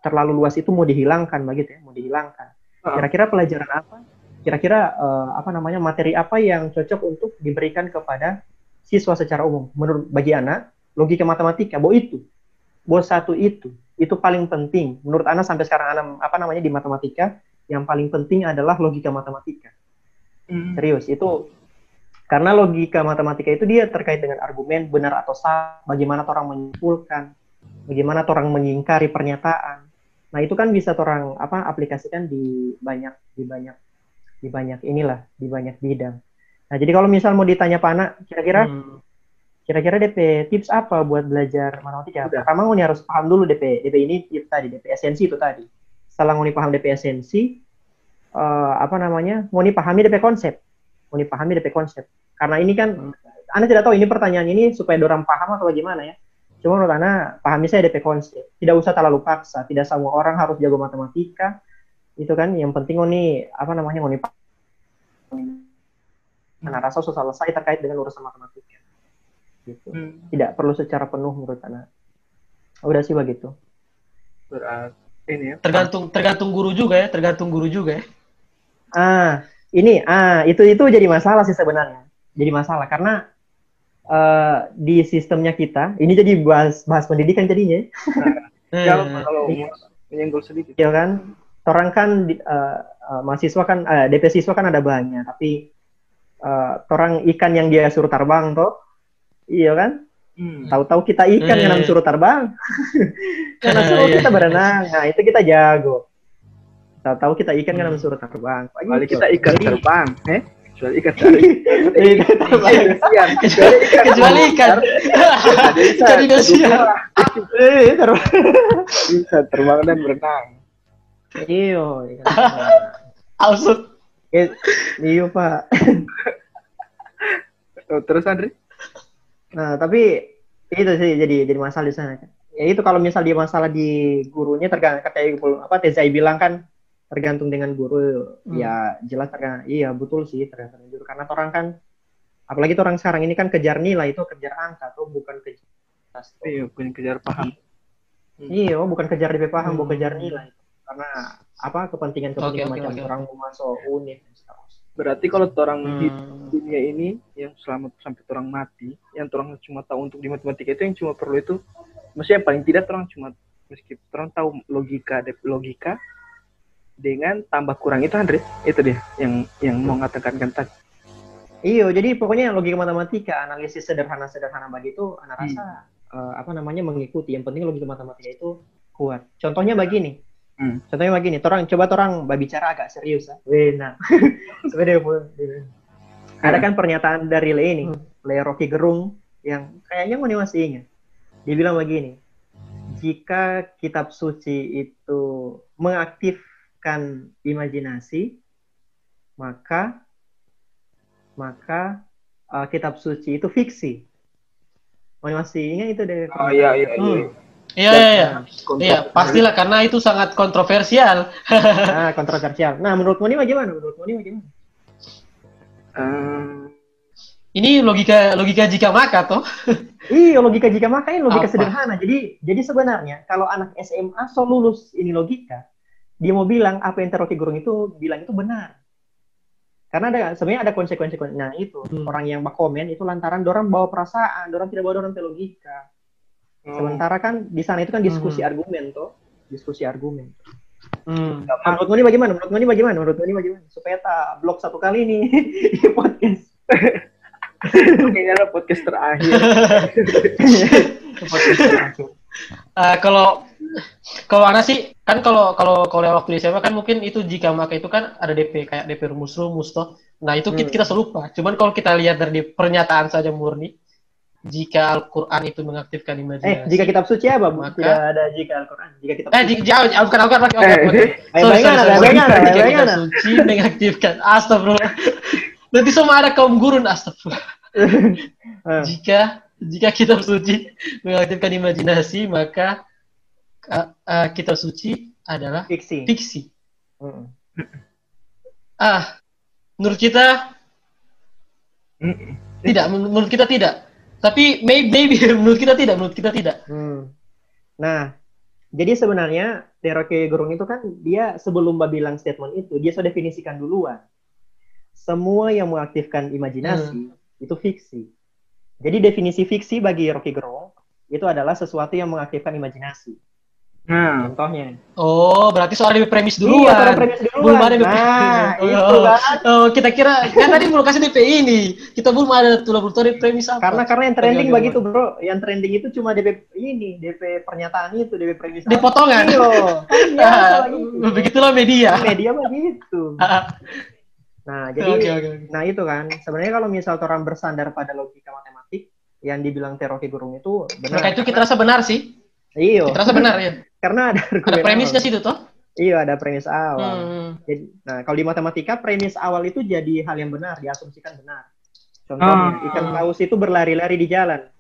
terlalu luas itu mau dihilangkan begitu ya, mau dihilangkan. Kira-kira pelajaran apa? Kira-kira eh, apa namanya materi apa yang cocok untuk diberikan kepada siswa secara umum? Menurut bagi Ana, logika matematika, bahwa itu, bahwa satu itu, itu paling penting. Menurut Ana sampai sekarang Ana apa namanya di matematika, yang paling penting adalah logika matematika. Hmm. Serius, itu karena logika matematika itu dia terkait dengan argumen benar atau salah, bagaimana orang menyimpulkan, bagaimana orang mengingkari pernyataan. Nah, itu kan bisa orang apa aplikasikan di banyak di banyak di banyak inilah, di banyak bidang. Nah, jadi kalau misal mau ditanya Pak Ana, kira-kira Hmm. kira-kira DP tips apa buat belajar matematika? Udah. Pertama Ngoni harus paham dulu DP DP ini itu tadi DP esensi itu tadi. Setelah Ngoni paham DP esensi, eh, apa namanya? Ngoni pahami DP konsep. Ngoni pahami DP konsep. Karena ini kan Anda tidak tahu ini pertanyaan ini supaya dorang paham atau bagaimana ya. Cuma menurut Anda pahami saya DP konsep. Tidak usah terlalu paksa. Tidak semua orang harus jago matematika. Itu kan yang penting Ngoni apa namanya Ngoni paham. Karena rasa sudah selesai terkait dengan urusan matematika. Gitu Hmm. tidak perlu secara penuh menurut Ana. Udah sih begitu. Berarti ini ya. Tergantung tergantung guru juga ya, tergantung guru juga ya. Ah, ini ah itu itu jadi masalah sih sebenarnya. Jadi masalah karena eh, di sistemnya kita, ini jadi bahas bahas pendidikan jadinya, Kalau Hmm. kalau mau menyenggol sedikit. ya kan? Orang kan di- eh, eh, mahasiswa kan eh, DP siswa kan ada banyak, tapi eh, orang ikan yang dia suruh terbang toh, iya kan? Hmm. Tahu-tahu kita ikan Hmm. yang suruh terbang. Karena suruh Iya. kita berenang, nah itu kita jago. Tahu-tahu kita ikan kan Hmm. namanya suruh terbang. Kecuali Gitu. kita ikan Jadi- terbang, eh? Kecuali ikan terbang. Ikan terbang. Indonesian. Kecuali ikan. Eh, terbang. bisa terbang dan berenang. Iyo, ikan terbang. Ausut. Eh, Iyo pak. Oh, terus Andri? Nah tapi itu sih jadi jadi masalah di sana. ya itu kalau misal dia masalah di gurunya tergantung kayak apa Tezai bilang kan tergantung dengan guru Hmm. ya jelas tergantung iya betul sih tergantung guru karena orang kan apalagi tuh orang sekarang ini kan kejar nilai itu kejar angka tuh bukan kejar Iya, punya kejar paham. iya bukan kejar DP paham Hmm. bukan kejar nilai karena apa kepentingan kepentingan oke, macam oke. orang mau masuk univ seterusnya. Berarti kalau orang di Hmm. dunia ini yang selama sampai orang mati, yang orang cuma tahu untuk di matematika itu yang cuma perlu itu, maksudnya paling tidak orang cuma meski orang tahu logika logika dengan tambah kurang itu Andre itu dia yang yang mau ngatakan kan tadi. Iya, jadi pokoknya logika matematika, analisis sederhana-sederhana begitu, anak Hmm. rasa eh, apa namanya mengikuti. Yang penting logika matematika itu kuat. Contohnya begini. Hmm. Contohnya begini, torang coba torang bicara agak serius. Weh, nah. Sebenarnya ada kan pernyataan dari Le ini, Le Rocky Gerung yang kayaknya mau masih ingat. Dia bilang begini, jika kitab suci itu mengaktifkan imajinasi, maka maka uh, kitab suci itu fiksi. Mau masih ingat itu dari Oh iya iya iya. Hmm. Iya, iya, iya. Kontrol- Iya, pastilah karena itu sangat kontroversial. Nah, kontroversial. Nah, menurutmu ini bagaimana? Menurutmu ini bagaimana? Eh, Ini logika logika jika maka toh. Iya, logika jika maka ini logika Apa? sederhana. Jadi, jadi sebenarnya kalau anak SMA so lulus ini logika, dia mau bilang apa yang Rocky Gerung itu bilang itu benar. Karena ada sebenarnya ada konsekuensi. Nah itu Hmm. orang yang komen itu lantaran dorang bawa perasaan, dorang tidak bawa dorang logika. Oh, Sementara kan di sana itu kan diskusi Hmm. argumen tuh, diskusi argumen. Hmm. Nah, menurutmu ini bagaimana? Menurutmu ini bagaimana? Menurutmu ini bagaimana? Supaya tak blok satu kali nih di podcast. kayaknya adalah podcast terakhir. podcast terakhir. Eh, kalau kalau Ana sih kan kalau kalau kalau yang waktu di SMA kan mungkin itu jika maka itu kan ada DP kayak DP rumus-rumus toh. Nah itu kita, Hmm. kita selalu lupa. Cuman kalau kita lihat dari pernyataan saja murni, jika Al-Quran itu mengaktifkan Eh, imajinasi. jika kitab suci apa, Bu? Maka- Tidak ada jika Al-Quran. Jika kitab Eh, suci. jika jauh, jauh, bukan, bukan, Eh, bukan. eh, Sorry, sorry, sorry. Jika kitab suci mengaktifkan, astagfirullah. Nanti semua ada kaum gurun, astagfirullah. Eh, Jika jika kitab suci mengaktifkan imajinasi, maka uh, uh, kitab suci adalah fiksi. fiksi. Mm. Ah, menurut kita Mm. tidak, men- menurut kita tidak. Tapi maybe, maybe menurut kita tidak, menurut kita tidak. Hmm. Nah, jadi sebenarnya Teroke Gerung itu kan dia sebelum Mbak bilang statement itu, dia sudah definisikan duluan. Semua yang mengaktifkan imajinasi itu fiksi. Jadi definisi fiksi bagi Rocky Gerung itu adalah sesuatu yang mengaktifkan imajinasi. Nah, Contohnya. Oh, berarti soal DP premis Iya, duluan. pada premis duluan. Belum ada DP. Nah, Oh, itu kan. Oh, kita kira kan tadi belum kasih DP ini. Kita belum ada tuh laboratorium premis apa. Karena karena yang trending Oke, oke, begitu, Bro. Yang trending itu cuma DP ini, DP pernyataan itu, DP premis. Di potongan. Iya. Kan biasa Ah, begitu. begitulah media. Media begitu. Nah, jadi oke, oke. Nah itu kan, sebenarnya kalau misal orang bersandar pada logika matematik, yang dibilang Teroki Gurung itu benar. Maka itu kita rasa benar sih. Iya, Kita rasa benar ya. karena ada Ada argumen premisnya awal. situ toh. Iya, ada premis awal. Hmm. Jadi, nah kalau di matematika premis awal itu jadi hal yang benar, diasumsikan benar. Contohnya, Ah. ikan paus itu berlari-lari di jalan.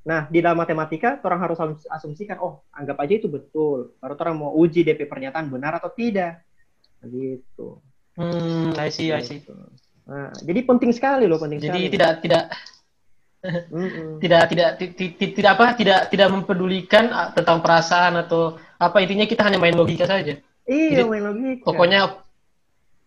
Nah, di dalam matematika, orang harus asum- asumsikan, oh, anggap aja itu betul. Baru orang mau uji DP pernyataan benar atau tidak. Begitu. Hmm, I see, I see. Gitu. Nah, jadi penting sekali loh, penting Jadi sekali. tidak tidak Mm-mm. Tidak tidak ti- ti- ti- tidak apa tidak tidak mempedulikan ah, tentang perasaan atau apa intinya kita hanya main logika saja. Iya, Jadi, main logika. Pokoknya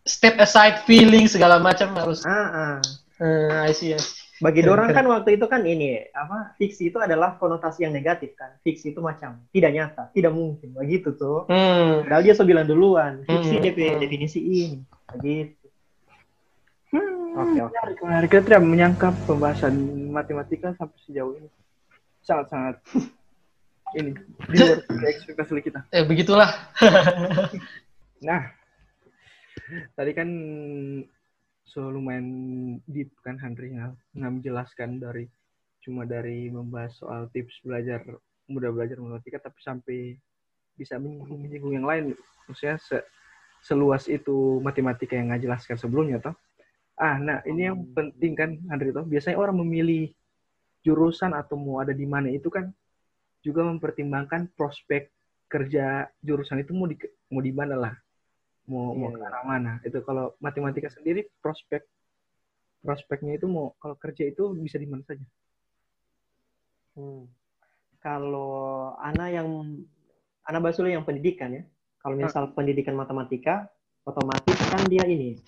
step aside feeling segala macam harus. Ah, ah. Hmm, I see, I see. Bagi dorang kan waktu itu kan ini apa fiksi itu adalah konotasi yang negatif kan. Fiksi itu macam tidak nyata, tidak mungkin, begitu tuh. Hmm. Padahal dia so bilang duluan, fiksi Hmm. Definisi ini, begitu. Hmm, Oke, oke. menarik, menarik. Kita tidak menyangka pembahasan matematika sampai sejauh ini. Sangat-sangat ini di luar ekspektasi kita. Eh, begitulah. Nah, tadi kan so lumayan deep kan Henry ya, nggak menjelaskan dari cuma dari membahas soal tips belajar mudah belajar matematika tapi sampai bisa menyinggung menyinggung yang lain maksudnya se- seluas itu matematika yang nggak jelaskan sebelumnya toh ah nah ini yang penting kan Andri toh biasanya orang memilih jurusan atau mau ada di mana itu kan juga mempertimbangkan prospek kerja jurusan itu mau di mau di mana lah mau Iya, mau ke iya. arah mana itu kalau matematika sendiri prospek prospeknya itu mau kalau kerja itu bisa di mana saja Hmm. Kalau Ana yang Ana bahas dulu yang pendidikan ya. Kalau misal pendidikan matematika, otomatis kan dia ini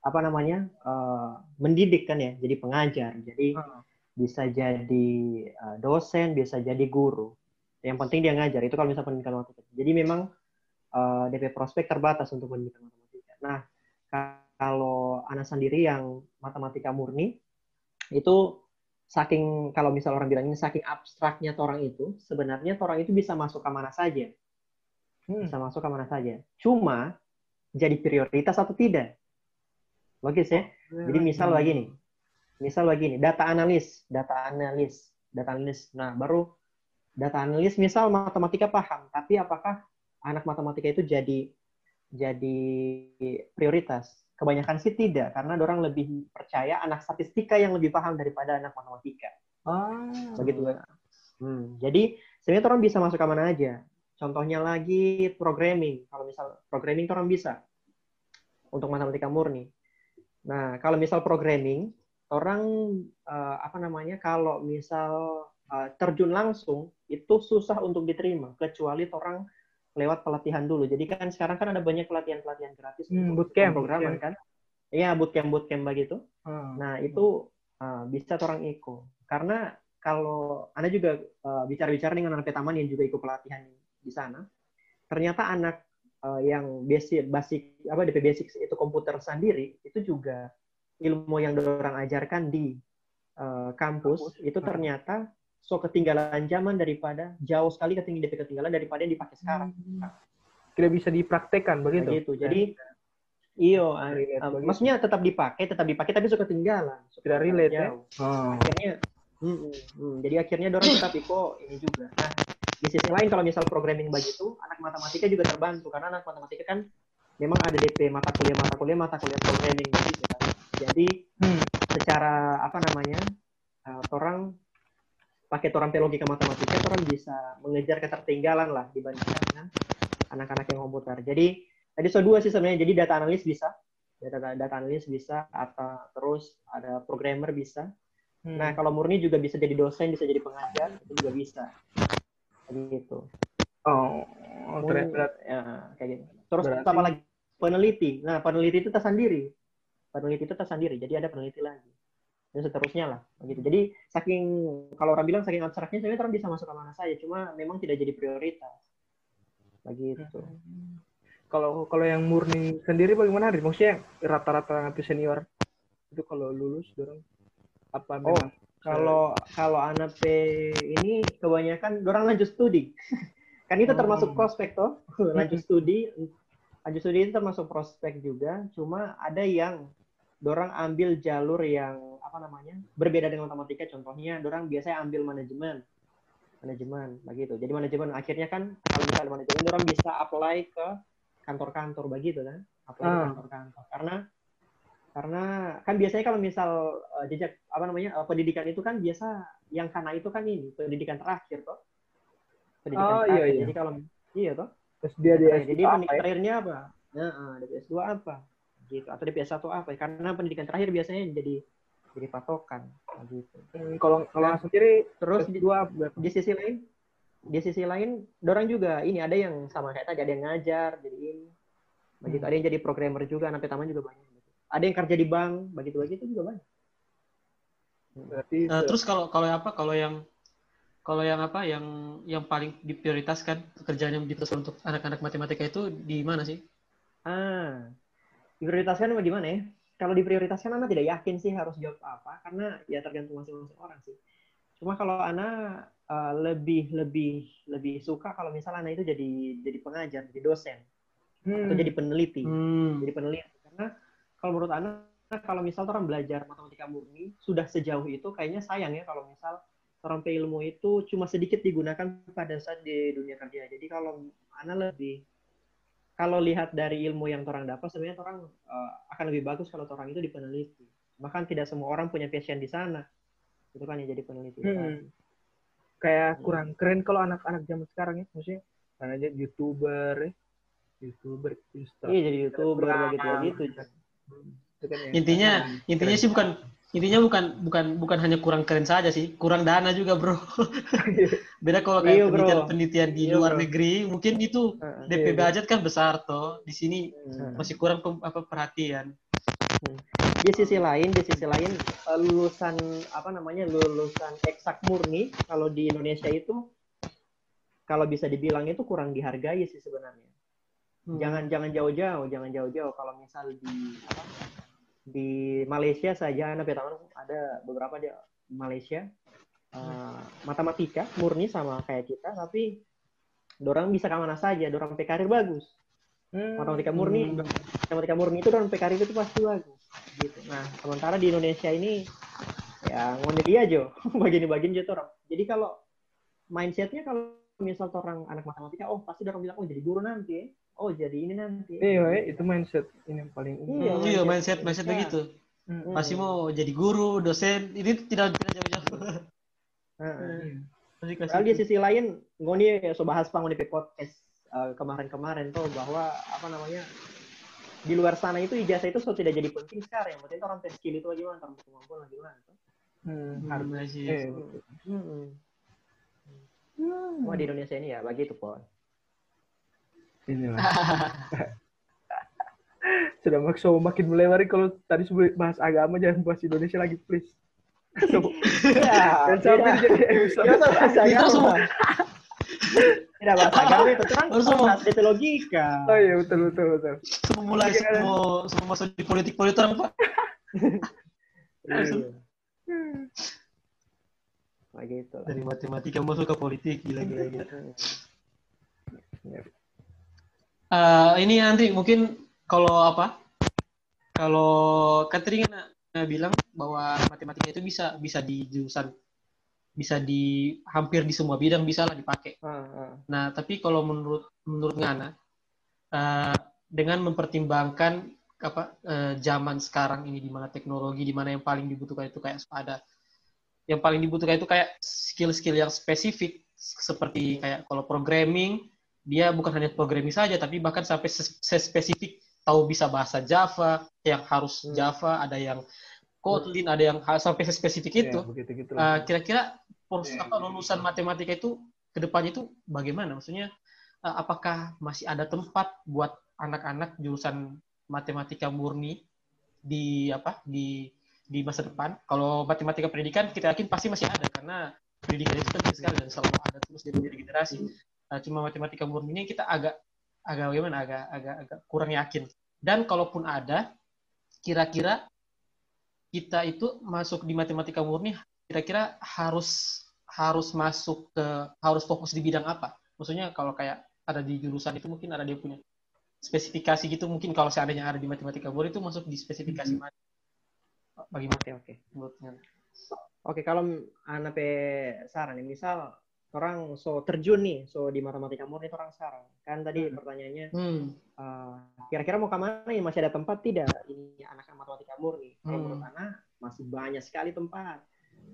apa namanya eh, mendidik kan ya, jadi pengajar. Jadi bisa jadi eh, dosen, bisa jadi guru. Yang penting dia ngajar. Itu kalau misal pendidikan matematika. Jadi memang eh, DP prospek terbatas untuk pendidikan matematika. Nah, ka- kalau Ana sendiri yang matematika murni itu saking kalau misal orang bilang ini saking abstraknya orang itu sebenarnya orang itu bisa masuk ke mana saja Hmm. bisa masuk ke mana saja cuma jadi prioritas atau tidak logis ya? Jadi misal begini misal begini data analis data analis data analis. Nah baru data analis misal matematika paham tapi apakah anak matematika itu jadi jadi prioritas? Kebanyakan sih tidak karena orang lebih percaya anak statistika yang lebih paham daripada anak matematika. Ah. Begitu kan? Hmm, jadi sebenarnya orang bisa masuk ke mana aja. Contohnya lagi programming. Kalau misal programming orang bisa. Untuk matematika murni nah kalau misal programming orang eh, apa namanya kalau misal eh, terjun langsung itu susah untuk diterima kecuali orang lewat pelatihan dulu jadi kan sekarang kan ada banyak pelatihan pelatihan gratis Hmm, untuk bootcamp, programmer bootcamp. kan iya bootcamp bootcamp begitu Ah. Nah, itu uh, bisa orang ikut. Karena kalau Anda juga uh, bicara-bicara dengan anak taman yang juga ikut pelatihan di sana, ternyata anak uh, yang basic, basic apa DP basic itu komputer sendiri, itu juga ilmu yang orang ajarkan di uh, kampus, itu ternyata so ketinggalan zaman daripada jauh sekali ketinggalan DP ketinggalan daripada yang dipakai sekarang. tidak bisa dipraktekkan begitu Begitu. Jadi iyo, uh, Relate uh, maksudnya tetap dipakai, tetap dipakai tapi suka ketinggalan. Suka Tidak relate, ya? oh. akhirnya mm, mm, mm. jadi akhirnya dorong tetap iko ini juga nah di sisi lain kalau misal programming begitu anak matematika juga terbantu karena anak matematika kan memang ada DP mata kuliah mata kuliah mata kuliah programming begitu kan jadi Hmm. secara apa namanya uh, orang pakai orang logika matematika orang bisa mengejar ketertinggalan lah dibandingkan dengan anak-anak yang komputer jadi tadi so dua sih sebenarnya jadi data analis bisa data data analis bisa atau terus ada programmer bisa Hmm. Nah, kalau murni juga bisa jadi dosen, bisa jadi pengajar, itu juga bisa. Gitu. oh Murni, ternyata ya, kayak gitu. Terus Berarti- apa lagi? Peneliti. Nah, peneliti itu tersendiri. Peneliti itu tersendiri. Jadi ada peneliti lagi. Dan seterusnya lah. Begitu. Jadi saking kalau orang bilang saking abstraknya, sebenarnya orang bisa masuk ke mana saja. Cuma memang tidak jadi prioritas. Begitu. kalau kalau yang murni sendiri bagaimana? Maksudnya rata-rata nanti senior itu kalau lulus dorong apa Oh, memang Kalau kalau anak P ini kebanyakan orang lanjut studi. kan itu termasuk Oh. prospek toh. lanjut studi. Lanjut studi itu termasuk prospek juga, cuma ada yang dorang ambil jalur yang apa namanya? berbeda dengan matematika. Contohnya dorang biasanya ambil manajemen. Manajemen begitu. Jadi manajemen akhirnya kan kalau misalnya manajemen dorang bisa apply ke kantor-kantor begitu kan. Apply ke Ah. kantor-kantor. Karena karena kan biasanya kalau misal uh, jejak apa namanya uh, pendidikan itu kan biasa yang karena itu kan ini pendidikan terakhir toh pendidikan Oh, iya, terakhir iya. jadi kalau iya toh terus dia di Nah, jadi S2 apa pendidikan ya? terakhirnya apa nah, uh, DP S2 apa gitu atau DP S1 apa karena pendidikan terakhir biasanya jadi jadi patokan gitu Hmm, kalau kalau Nah, sendiri terus S2 di, berapa? di sisi lain di sisi lain dorang juga ini ada yang sama kayak tadi ada yang ngajar jadi ini begitu Hmm. ada yang jadi programmer juga anak taman juga banyak. Ada yang kerja di bank begitu begitu juga banyak berarti Nah, terus kalau kalau apa kalau yang kalau yang apa yang yang paling diprioritaskan pekerjaan yang diprioritaskan untuk anak-anak matematika itu di mana sih? Ah, diprioritaskan bagaimana ya? Kalau diprioritaskan anak tidak yakin sih harus jawab apa, karena ya tergantung masing-masing orang sih. Cuma kalau anak eh, lebih lebih lebih suka kalau misalnya anak itu jadi jadi pengajar, jadi dosen, atau Hmm. jadi peneliti, Hmm. jadi peneliti. Kalau menurut anak kalau misal orang belajar matematika murni sudah sejauh itu, kayaknya sayang ya kalau misal orang ilmu itu cuma sedikit digunakan pada saat di dunia kerja. Jadi kalau anak lebih kalau lihat dari ilmu yang orang dapat sebenarnya orang eh, akan lebih bagus kalau orang itu di peneliti. Bahkan tidak semua orang punya passion di sana. Itu kan yang jadi peneliti. Hmm. kayak kurang keren kalau anak-anak zaman sekarang ya maksudnya karena aja youtuber ya youtuber Insta Iya jadi youtuber Instagram. begitu begitu. Kan Intinya intinya sih bukan intinya bukan bukan bukan hanya kurang keren saja sih, kurang dana juga, Bro. Beda kalau kayak Iya, Bro. penelitian-penelitian di Iya, luar Bro. negeri, mungkin itu Heeh. DP Iya, budget kan besar toh. Di sini Hmm. masih kurang pem- apa perhatian. Di sisi lain, di sisi lain eh, lulusan apa namanya lulusan eksak murni kalau di Indonesia itu kalau bisa dibilang itu kurang dihargai sih sebenarnya. Hmm. Jangan jangan jauh-jauh, jangan jauh-jauh. Kalau misal di apa, di Malaysia saja, anak teman ada beberapa di Malaysia eh, matematika murni sama kayak kita, tapi dorang bisa ke mana saja, dorang pe karir bagus. Hmm. Matematika murni, Hmm. matematika murni itu dorang pe karir itu pasti bagus. Gitu. Nah, sementara di Indonesia ini ya ngonek dia aja, bagian-bagian aja orang. Jadi kalau mindsetnya kalau misal orang anak matematika, oh pasti dorang bilang oh jadi guru nanti, ya. Oh jadi ini nanti. Iya, ya, itu mindset ini yang paling umum. Iya, Hmm, Iya, mindset mindset mindset Indonesia. begitu. Hmm. Masih mau jadi guru, dosen, ini tidak tidak jauh-jauh. Heeh. Iya. Padahal di sisi lain, ngoni ya so bahas pang di podcast eh, kemarin-kemarin tuh bahwa apa namanya di luar sana itu ijazah itu so tidak jadi penting sekarang. Yang penting orang tes skill itu bagaimana, orang kemampuan bagaimana. tuh. Hmm, Hmm, harus. masih. Eh, Hmm. Cuma di Indonesia ini ya begitu pon. Inilah. Sudah makso makin melebar kalau tadi sebelum bahas agama jangan bahas Indonesia lagi please. So, Ya, dan sampai tidak. jadi episode. Kita bahasa Kita agama. semua. Tidak bahasa agama itu terang Harus kita semua. bahas itu logika. Oh iya betul betul betul. Semua mulai semua semua masuk di politik politik orang Pak. Iya. Begitu lah. Dari matematika masuk ke politik gila gila gila. Eh, ini nanti mungkin kalau apa? Kalau kan tadi eh, bilang bahwa matematika itu bisa bisa di jurusan bisa di hampir di semua bidang bisa lah dipakai. Ah, ah. Nah, tapi kalau menurut menurut Ngana eh, dengan mempertimbangkan apa eh, zaman sekarang ini di mana teknologi di mana yang paling dibutuhkan itu kayak ada yang paling dibutuhkan itu kayak skill-skill yang spesifik seperti kayak kalau programming dia bukan hanya programming saja tapi bahkan sampai spesifik tahu bisa bahasa Java yang harus Hmm. Java ada yang Kotlin ada yang sampai spesifik itu Ya. Uh, kira-kira pros- Iya, apa lulusan matematika itu ke depannya itu bagaimana? Maksudnya uh, apakah masih ada tempat buat anak-anak jurusan matematika murni di apa di di masa depan? Kalau matematika pendidikan kita yakin pasti masih ada karena pendidikan itu penting sekali dan selalu ada terus dari dari generasi. Uh, cuma matematika murni ini kita agak agak bagaimana? Agak agak agak kurang yakin. Dan kalaupun ada, kira-kira kita itu masuk di matematika murni kira-kira harus harus masuk ke harus fokus di bidang apa? Maksudnya kalau kayak ada di jurusan itu mungkin ada dia punya spesifikasi gitu mungkin kalau seandainya ada di matematika murni itu masuk di spesifikasi mana? Bagaimana Oke oke. menurutnya? Oke kalau anak saran misal orang so terjun nih, so di matematika murni itu orang saran. Kan tadi pertanyaannya Hmm. eh, kira-kira mau ke mana ya masih ada tempat tidak ini anak matematika murni? Kalau Hmm. menurut anak masih banyak sekali tempat.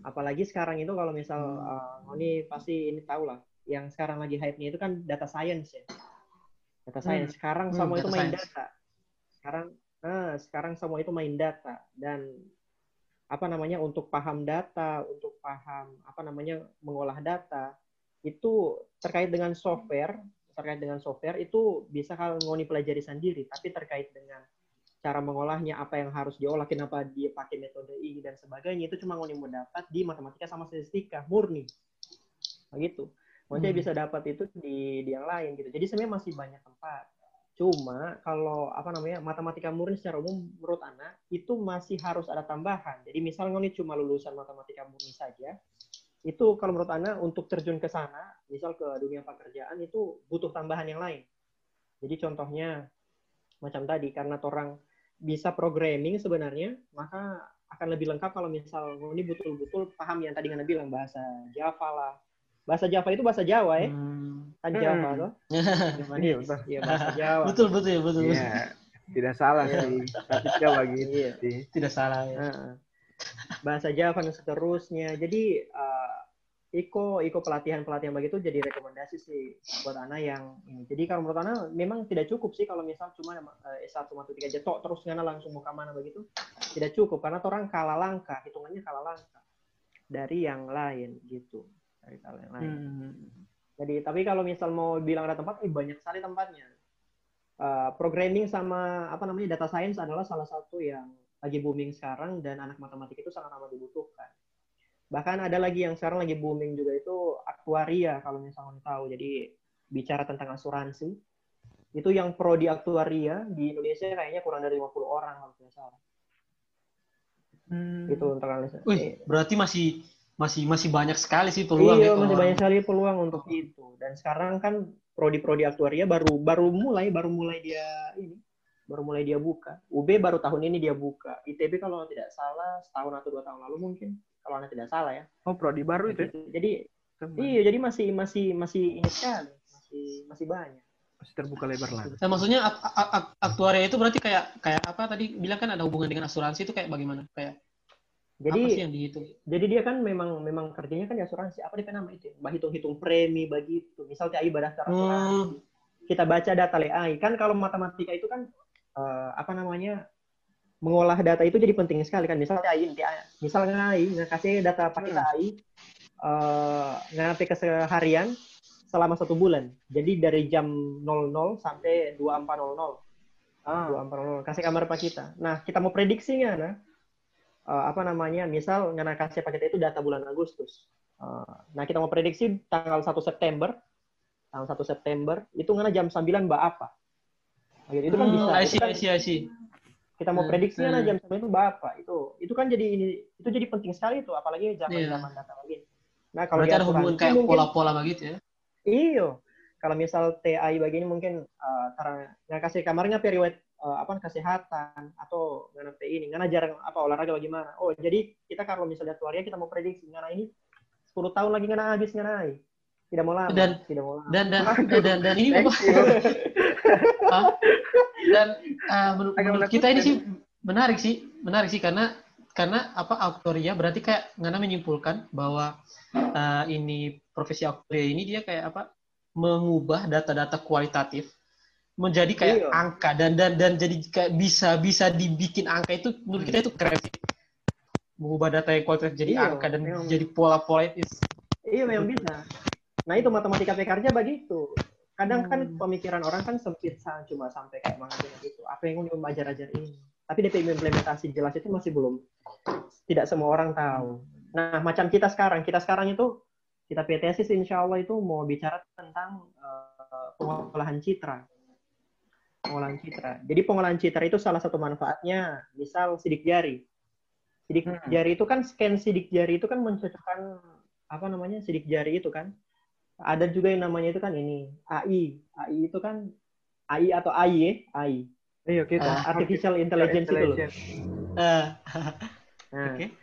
Apalagi sekarang itu kalau misal Hmm. eh, ini pasti ini tahu lah, yang sekarang lagi hype-nya itu kan data science ya. Data science. Sekarang Hmm, semua data itu main science. data. Sekarang eh, sekarang semua itu main data dan apa namanya untuk paham data, untuk paham apa namanya mengolah data itu terkait dengan software, terkait dengan software itu bisa kalau ngoni pelajari sendiri, tapi terkait dengan cara mengolahnya, apa yang harus diolah, kenapa dia pakai metode ini dan sebagainya itu cuma ngoni mau dapat di matematika sama statistika murni, begitu. Maksudnya Hmm. bisa dapat itu di, di yang lain gitu. Jadi sebenarnya masih banyak tempat. Cuma kalau apa namanya matematika murni secara umum menurut anak itu masih harus ada tambahan. Jadi misal ngoni cuma lulusan matematika murni saja, itu kalau menurut anak untuk terjun ke sana, misal ke dunia pekerjaan itu butuh tambahan yang lain. Jadi contohnya macam tadi karena orang bisa programming sebenarnya, maka akan lebih lengkap kalau misal ngoni betul-betul paham yang tadi ngana bilang bahasa Java lah. Bahasa Java itu bahasa Jawa ya, Hmm. kan Hmm. Java tuh. Iya, betul. Iya bahasa Jawa. betul betul ya betul. Iya, tidak salah Iya. sih. Tapi coba gitu Iya. Tidak salah ya. Heeh. bahasa Java dan seterusnya. Jadi eh, Iko Iko pelatihan pelatihan begitu jadi rekomendasi sih buat anak yang ini. Jadi kalau menurut anak memang tidak cukup sih kalau misal cuma eh, S1 atau tiga aja tok terus ngana langsung mau ke mana begitu tidak cukup karena orang kalah langkah hitungannya kalah langkah dari yang lain gitu dari yang lain. Hmm. Jadi tapi kalau misal mau bilang ada tempat, eh banyak sekali tempatnya. Uh, programming sama apa namanya data science adalah salah satu yang lagi booming sekarang dan anak matematika itu sangat amat dibutuhkan. Bahkan ada lagi yang sekarang lagi booming juga itu aktuaria kalau misalnya tahu. Jadi bicara tentang asuransi. Itu yang pro di aktuaria di Indonesia kayaknya kurang dari 50 orang kalau tidak salah. Hmm. Itu untuk analisa. Wih, berarti masih masih masih banyak sekali sih peluang iya, ya, masih banyak sekali peluang untuk itu. Dan sekarang kan prodi-prodi aktuaria baru baru mulai baru mulai dia ini baru mulai dia buka. UB baru tahun ini dia buka. ITB kalau tidak salah setahun atau dua tahun lalu mungkin kalau anda tidak salah ya. Oh, prodi baru itu. Ya? Jadi Teman. iya, jadi masih masih masih ini sekali, masih masih banyak. Masih terbuka lebar lah. Nah, maksudnya aktuaria itu berarti kayak kayak apa tadi bilang kan ada hubungan dengan asuransi itu kayak bagaimana? Kayak jadi apa sih yang dihitung? Jadi dia kan memang memang kerjanya kan di asuransi. Apa dia nama itu? Bah hitung-hitung premi begitu. Misal TAI daftar asuransi. Hmm. Kita baca data LAI. Kan kalau matematika itu kan uh, apa namanya? Mengolah data itu jadi penting sekali kan. Misalnya AI misalnya AI ngasih data pakai hmm. AI uh, ngerti keseharian selama satu bulan. Jadi dari jam 00 sampai 2400 ah. 2400 kasih kamar pak kita. Nah kita mau prediksinya nah uh, apa namanya misal ngana kasih paket itu data bulan Agustus. Uh, nah kita mau prediksi tanggal 1 September tanggal 1 September itu ngana jam 9 mbak apa? Gitu. Itu kan hmm, bisa. I see, kan, I see, I see kita mau hmm, prediksi hmm. jam sampai itu berapa itu. Itu kan jadi ini itu jadi penting sekali itu apalagi zaman yeah. zaman data lagi. Nah kalau Berarti ada hubungan kayak pola-pola begitu ya? Iyo. Kalau misal TAI begini mungkin uh, karena nggak kasih kamarnya periode uh, apa kesehatan atau nggak nanti ini nggak jarang apa olahraga bagaimana oh jadi kita kalau misalnya keluarga kita mau prediksi nggak ini 10 tahun lagi nggak habis nggak naik tidak mau lama dan tidak mau lama. dan dan dan, dan, dan ini dan uh, menurut, menurut kita ini sih menarik sih menarik sih karena karena apa aktoria berarti kayak ngana menyimpulkan bahwa uh, ini profesi aktoria ini dia kayak apa mengubah data-data kualitatif menjadi kayak iya. angka dan dan dan jadi kayak bisa bisa dibikin angka itu menurut kita itu keren sih. Mengubah data yang kualitatif jadi iya, angka dan memang. jadi pola-pola itu. Iya memang bisa nah itu matematika PKR-nya begitu. Kadang kan hmm. pemikiran orang kan sempit cuma sampai kayak mengajar gitu. Apa yang mau ajar-ajar ini? Tapi DP implementasi jelas itu masih belum. Tidak semua orang tahu. Nah macam kita sekarang kita sekarang itu kita PTSI insya Allah itu mau bicara tentang uh, pengolahan citra. Pengolahan citra. Jadi pengolahan citra itu salah satu manfaatnya misal sidik jari. Sidik hmm. jari itu kan scan sidik jari itu kan mencocokkan apa namanya sidik jari itu kan ada juga yang namanya itu kan ini AI AI itu kan AI atau AI ya AI Iya, kita uh, artificial intelligence, itu loh. Uh, nah, okay.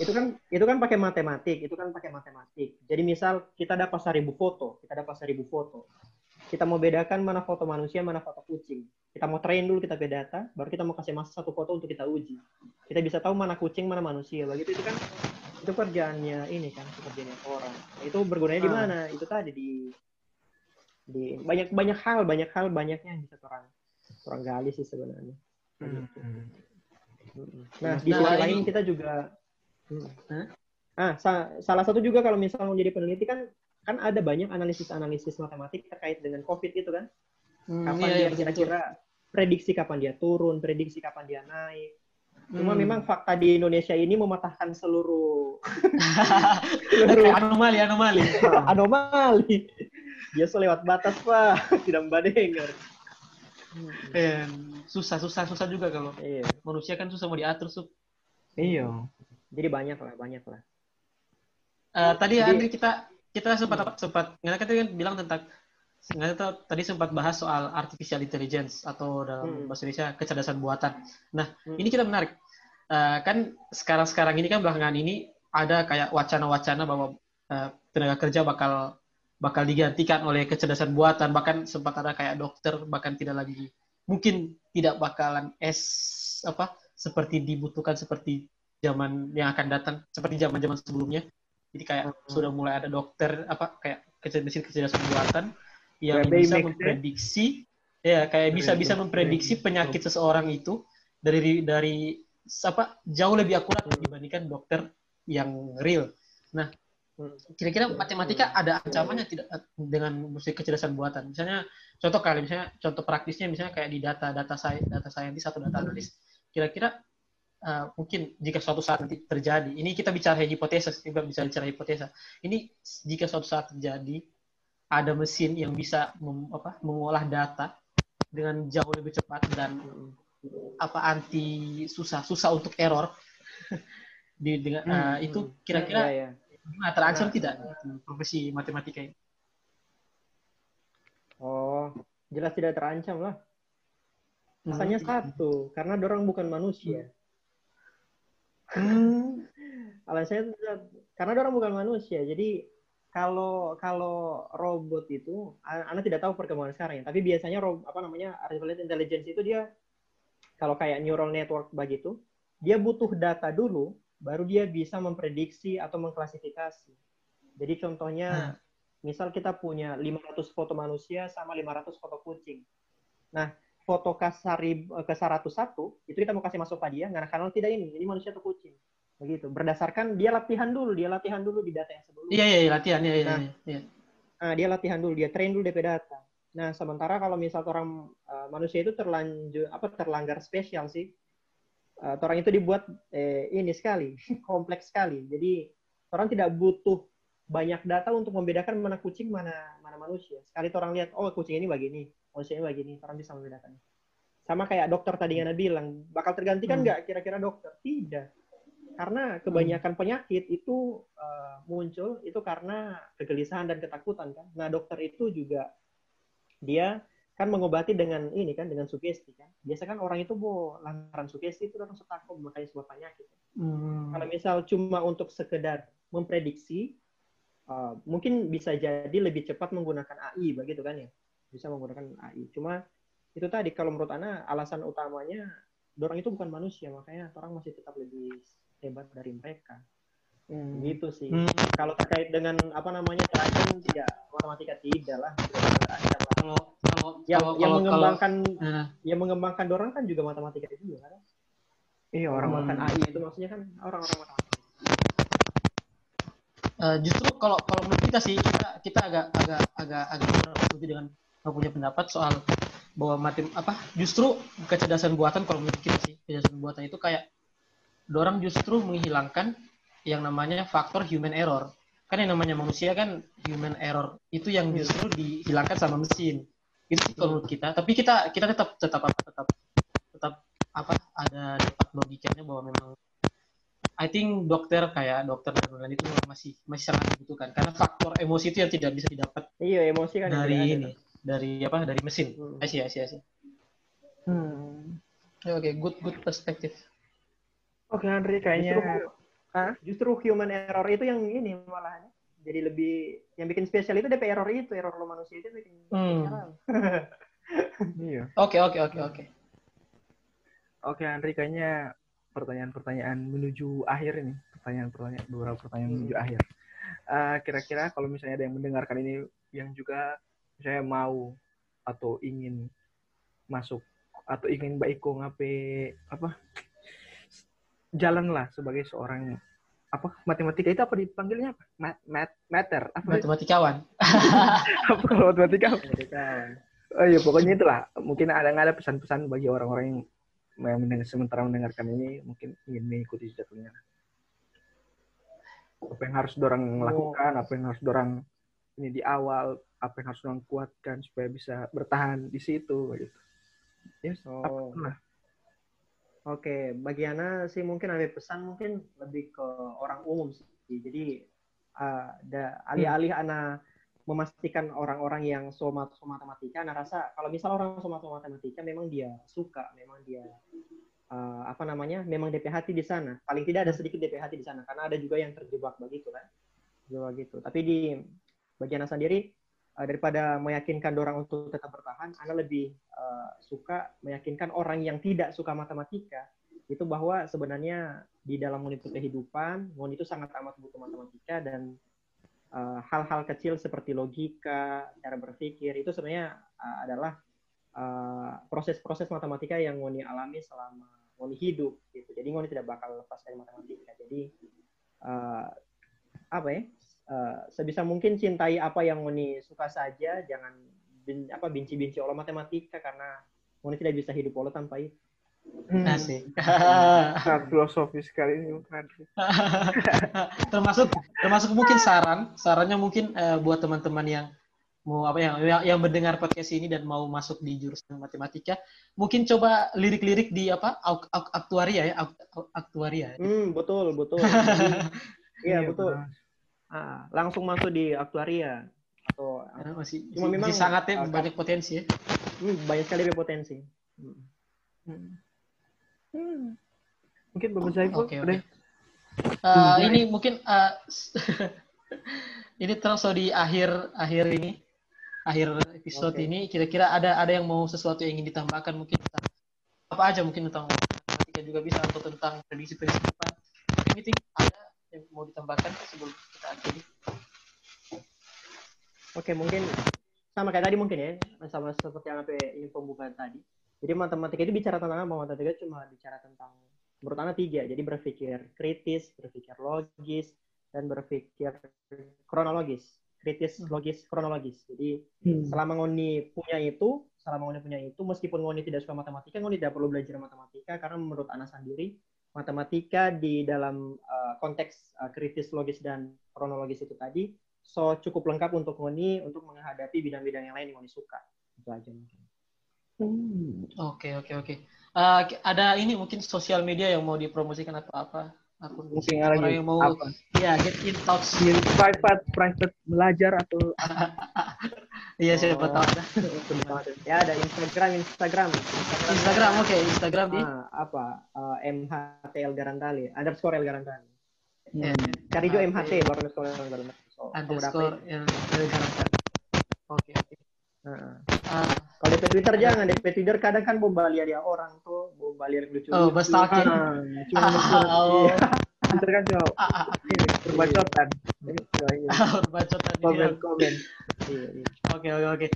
itu kan itu kan pakai matematik, itu kan pakai matematik. Jadi misal kita dapat seribu foto, kita dapat seribu foto. Kita mau bedakan mana foto manusia, mana foto kucing. Kita mau train dulu kita beda baru kita mau kasih masa satu foto untuk kita uji. Kita bisa tahu mana kucing, mana manusia. Begitu itu kan itu kerjaannya ini kan kerjaannya orang nah, itu bergunanya di ah. mana itu tadi di di banyak banyak hal banyak hal banyaknya yang bisa orang orang gali sih sebenarnya hmm. hmm. nah di nah, sisi lain kita juga hmm. ah sa salah satu juga kalau misalnya menjadi peneliti kan kan ada banyak analisis-analisis matematik terkait dengan covid itu kan hmm, kapan iya, dia iya, kira-kira prediksi kapan dia turun prediksi kapan dia naik Cuma hmm. memang fakta di Indonesia ini mematahkan seluruh seluruh anomali anomali. anomali. Dia lewat batas pak, tidak mbak dengar. Eh, susah susah susah juga kalau iya. manusia kan susah mau diatur sup. Iya. Jadi banyak lah, banyak lah. Uh, tadi Jadi, Andri kita kita sempat hmm. sempat nggak kan bilang tentang nggak tadi sempat bahas soal artificial intelligence atau dalam hmm. bahasa Indonesia kecerdasan buatan. Nah, hmm. ini kita menarik. Uh, kan sekarang-sekarang ini kan belakangan ini ada kayak wacana-wacana bahwa uh, tenaga kerja bakal bakal digantikan oleh kecerdasan buatan, bahkan sempat ada kayak dokter bahkan tidak lagi mungkin tidak bakalan es apa seperti dibutuhkan seperti zaman yang akan datang, seperti zaman-zaman sebelumnya Jadi kayak Hmm. sudah mulai ada dokter apa kayak mesin kecerdasan buatan yang Kayak bisa memprediksi ya kayak bisa bisa memprediksi penyakit seseorang itu dari dari apa jauh lebih akurat Hmm. dibandingkan dokter yang real. Nah, Hmm. kira-kira matematika ada ancamannya tidak dengan musik kecerdasan buatan? Misalnya contoh kali misalnya contoh praktisnya misalnya kayak di data data saya data scientist atau data analis. Kira-kira uh, mungkin jika suatu saat nanti terjadi, ini kita bicara hipotesa, kita bisa bicara hipotesa. Ini jika suatu saat terjadi ada mesin yang bisa mem- apa, mengolah data dengan jauh lebih cepat dan apa anti susah susah untuk error di dengan Hmm, uh, itu hmm. kira-kira Iya, iya. gimana terancam Nah, tidak profesi matematika ini? Oh, jelas tidak terancam lah. Hmm. Alasannya satu, karena dorang bukan manusia. Hmm. Alasannya karena dorang bukan manusia. Jadi kalau kalau robot itu, a- Anda tidak tahu perkembangan sekarang ya. Tapi biasanya rob, apa namanya artificial intelligence itu dia kalau kayak neural network begitu, dia butuh data dulu, baru dia bisa memprediksi atau mengklasifikasi. Jadi contohnya, misal kita punya 500 foto manusia sama 500 foto kucing. Nah, foto kasari ke 101 itu kita mau kasih masuk ke dia, nggak kenal tidak ini, ini manusia atau kucing. Begitu. Berdasarkan dia latihan dulu, dia latihan dulu di data yang sebelumnya. Iya iya iya, latihan iya iya. Nah. iya, iya. Nah, dia latihan dulu, dia train dulu DP data. Nah, sementara kalau misal orang uh, manusia itu terlanjur apa terlanggar spesial sih. Uh, orang itu dibuat eh, ini sekali, kompleks sekali. Jadi orang tidak butuh banyak data untuk membedakan mana kucing mana mana manusia. Sekali orang lihat, oh kucing ini begini, manusia ini begini, orang bisa membedakannya. Sama kayak dokter tadi yang Anda bilang, bakal tergantikan Hmm. nggak kira-kira dokter? Tidak. Karena kebanyakan penyakit itu uh, muncul itu karena kegelisahan dan ketakutan kan. Nah, dokter itu juga dia kan mengobati dengan ini kan dengan sugesti kan. Biasa kan orang itu mau lantaran sugesti itu langsung takut makanya sebuah penyakit. Hmm. Kalau misal cuma untuk sekedar memprediksi, uh, mungkin bisa jadi lebih cepat menggunakan AI begitu kan ya. Bisa menggunakan AI. Cuma itu tadi kalau menurut Ana alasan utamanya dorang itu bukan manusia makanya orang masih tetap lebih hebat dari mereka. Gitu sih. Hmm. Kalau terkait dengan apa namanya terancam tidak matematika tidak lah. Kalau kalau Yang, kalau yang kalau- mengembangkan kalau- nah, yang mengembangkan dorang kan juga matematika juga kan. Iya orang Hmm. AI itu maksudnya kan orang-orang matematika. Eh, justru kalau kalau menurut kita sih kita kita agak agak agak agak setuju dengan punya pendapat soal bahwa matem apa justru kecerdasan buatan kalau menurut kita sih kecerdasan buatan itu kayak dorang justru menghilangkan yang namanya faktor human error kan yang namanya manusia kan human error itu yang justru dihilangkan sama mesin itu sih kalau menurut kita tapi kita kita tetap tetap apa tetap tetap apa ada dapat logikanya bahwa memang I think dokter kayak dokter dan lain-lain itu masih masih sangat dibutuhkan karena faktor emosi itu yang tidak bisa didapat Iya, emosi kan dari ini dari apa dari mesin. Hmm. See, I see. Hmm. Oke, good good perspektif. Oke Andri kayaknya Justru human error itu yang ini malahan. Jadi lebih yang bikin spesial itu DP error itu, error lo manusia itu bikin Hmm. spesial. iya. Oke, oke, oke, oke. Oke Andri kayaknya pertanyaan-pertanyaan menuju akhir ini pertanyaan-pertanyaan beberapa pertanyaan Hmm. menuju akhir. Eh, kira-kira kalau misalnya ada yang mendengarkan ini yang juga saya mau atau ingin masuk atau ingin Mbak Iko ngape apa jalan lah sebagai seorang apa matematika itu apa dipanggilnya apa? Mat, mat, matter apa? Matematikawan. apa kalau matematika? apa? Jadi kan. Oh iya pokoknya itulah mungkin ada nggak ada pesan-pesan bagi orang-orang yang yang mendengar, sementara mendengarkan ini mungkin ingin mengikuti jatuhnya. Apa yang harus dorang lakukan, apa yang harus dorang ini di awal, apa yang harus dorang kuatkan supaya bisa bertahan di situ gitu. Yes, Oh. apa pun lah. Oke, bagi Ana sih mungkin ada pesan mungkin lebih ke orang umum sih. Jadi uh, da- alih-alih Ana memastikan orang-orang yang soma so matematika, Ana rasa kalau misal orang soma so matematika memang dia suka, memang dia uh, apa namanya, memang DP hati di sana. Paling tidak ada sedikit DP hati di sana, karena ada juga yang terjebak begitu kan, terjebak gitu. Tapi di bagi Ana sendiri uh, daripada meyakinkan orang untuk tetap bertahan, Anda lebih uh, suka meyakinkan orang yang tidak suka matematika itu bahwa sebenarnya di dalam monitor kehidupan, Ngoni itu sangat amat butuh matematika dan uh, hal-hal kecil seperti logika, cara berpikir itu sebenarnya uh, adalah proses-proses uh, matematika yang Ngoni alami selama Ngoni hidup gitu. Jadi Ngoni tidak bakal lepas dari matematika. Jadi uh, apa ya? Uh, sebisa mungkin cintai apa yang Ngoni suka saja, jangan bin, apa benci-benci oleh matematika karena Ngoni tidak bisa hidup oleh tanpa itu. Hmm. Asik. Sangat filosofis sekali ini termasuk termasuk mungkin saran, sarannya mungkin uh, buat teman-teman yang mau apa ya yang, yang mendengar podcast ini dan mau masuk di jurusan matematika, mungkin coba lirik-lirik di apa aktuaria ya, aktuaria. Hmm, betul, betul. Iya, betul. Ah, langsung masuk di aktuaria atau ya, masih cuma memang sangatnya uh, banyak potensi ya. Hmm, banyak sekali potensi. Hmm. Hmm. Hmm. Mungkin Bapak Saiful okay, okay. Uh, ini mungkin uh, ini terus di akhir akhir ini akhir episode okay. ini kira-kira ada ada yang mau sesuatu yang ingin ditambahkan mungkin tentang apa aja mungkin tentang matematika juga bisa atau tentang prediksi-prediksi depan ini ada yang mau ditambahkan sebelum kita akhiri Oke, mungkin sama kayak tadi mungkin ya, sama seperti yang apa ini pembukaan tadi. Jadi matematika itu bicara tentang apa? Matematika cuma bicara tentang menurut anak tiga. Jadi berpikir kritis, berpikir logis, dan berpikir kronologis. Kritis, hmm. logis, kronologis. Jadi hmm. selama Ngoni punya itu, selama Ngoni punya itu, meskipun Ngoni tidak suka matematika, Ngoni tidak perlu belajar matematika karena menurut anak sendiri, matematika di dalam uh, konteks uh, kritis, logis, dan kronologis itu tadi, so cukup lengkap untuk Ngoni untuk menghadapi bidang-bidang yang lain yang Ngoni suka. Itu aja mungkin. Hmm. Oke oke oke. Eh, ada ini mungkin sosial media yang mau dipromosikan atau apa? Akun mungkin orang lagi yang mau apa? ya get in touch in private private belajar atau Iya siapa tahu ada. ya ada Instagram Instagram. Instagram oke okay. Instagram di ah, apa uh, eh, MHTL Garantali underscore L Garantali. Hmm. Cari juga MHT baru underscore L Garantali. Underscore L Garantali. Oke oke. Uh, kalau di Twitter jangan, di Twitter kadang kan bombalia dia orang tuh, bombalia lucu. Oh, bestalking. Ah, cuma ah, oh. Twitter kan cuma ah, ah, ini perbacotan. Perbacotan. Komen, komen. Iya, iya. Oke, oke, oke.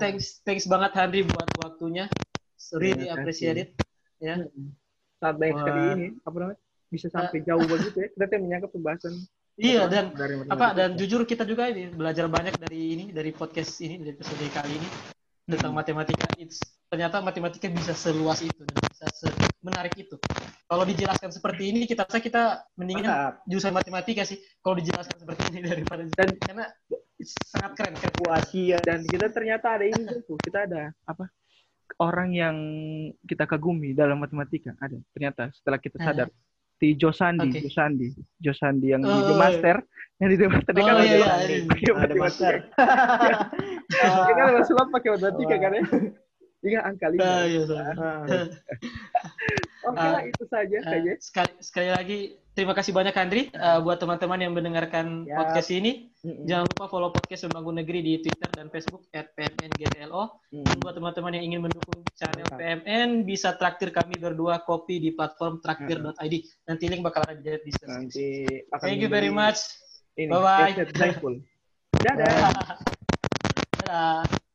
Thanks, thanks banget Henry buat waktunya. Really appreciate it. Ya. Sangat banyak sekali ini, apa namanya? Bisa sampai jauh begitu ya. Kita tuh menyangka pembahasan Iya dan apa dan jujur kita juga ini belajar banyak dari ini dari podcast ini dari episode kali ini tentang matematika it's, ternyata matematika bisa seluas itu dan bisa menarik itu kalau dijelaskan seperti ini kita rasa kita mendingan jurusan matematika sih kalau dijelaskan seperti ini daripada dan karena sangat keren kan ya. dan kita ternyata ada ini tuh kita ada apa orang yang kita kagumi dalam matematika ada ternyata setelah kita sadar uh di Josandi, okay. Josandi, Josandi yang oh, di The Master, iya. yang di The Master dia kan oh, iya, iya, iya. pakai Master. Dia kan pakai matematika kan ya. Tiga angka lima. Oke lah, itu saja uh, saja. Sekali, sekali lagi terima kasih banyak Andri uh, buat teman-teman yang mendengarkan ya. podcast ini. Mm-hmm. Jangan lupa follow podcast Membangun Negeri di Twitter dan Facebook @pmngtlo. Mm-hmm. Dan buat teman-teman yang ingin mendukung channel. PMN bisa traktir kami berdua kopi di platform traktir.id. Nanti link bakal ada di deskripsi. Nanti Thank you very much. Bye bye. Dadah. Dadah.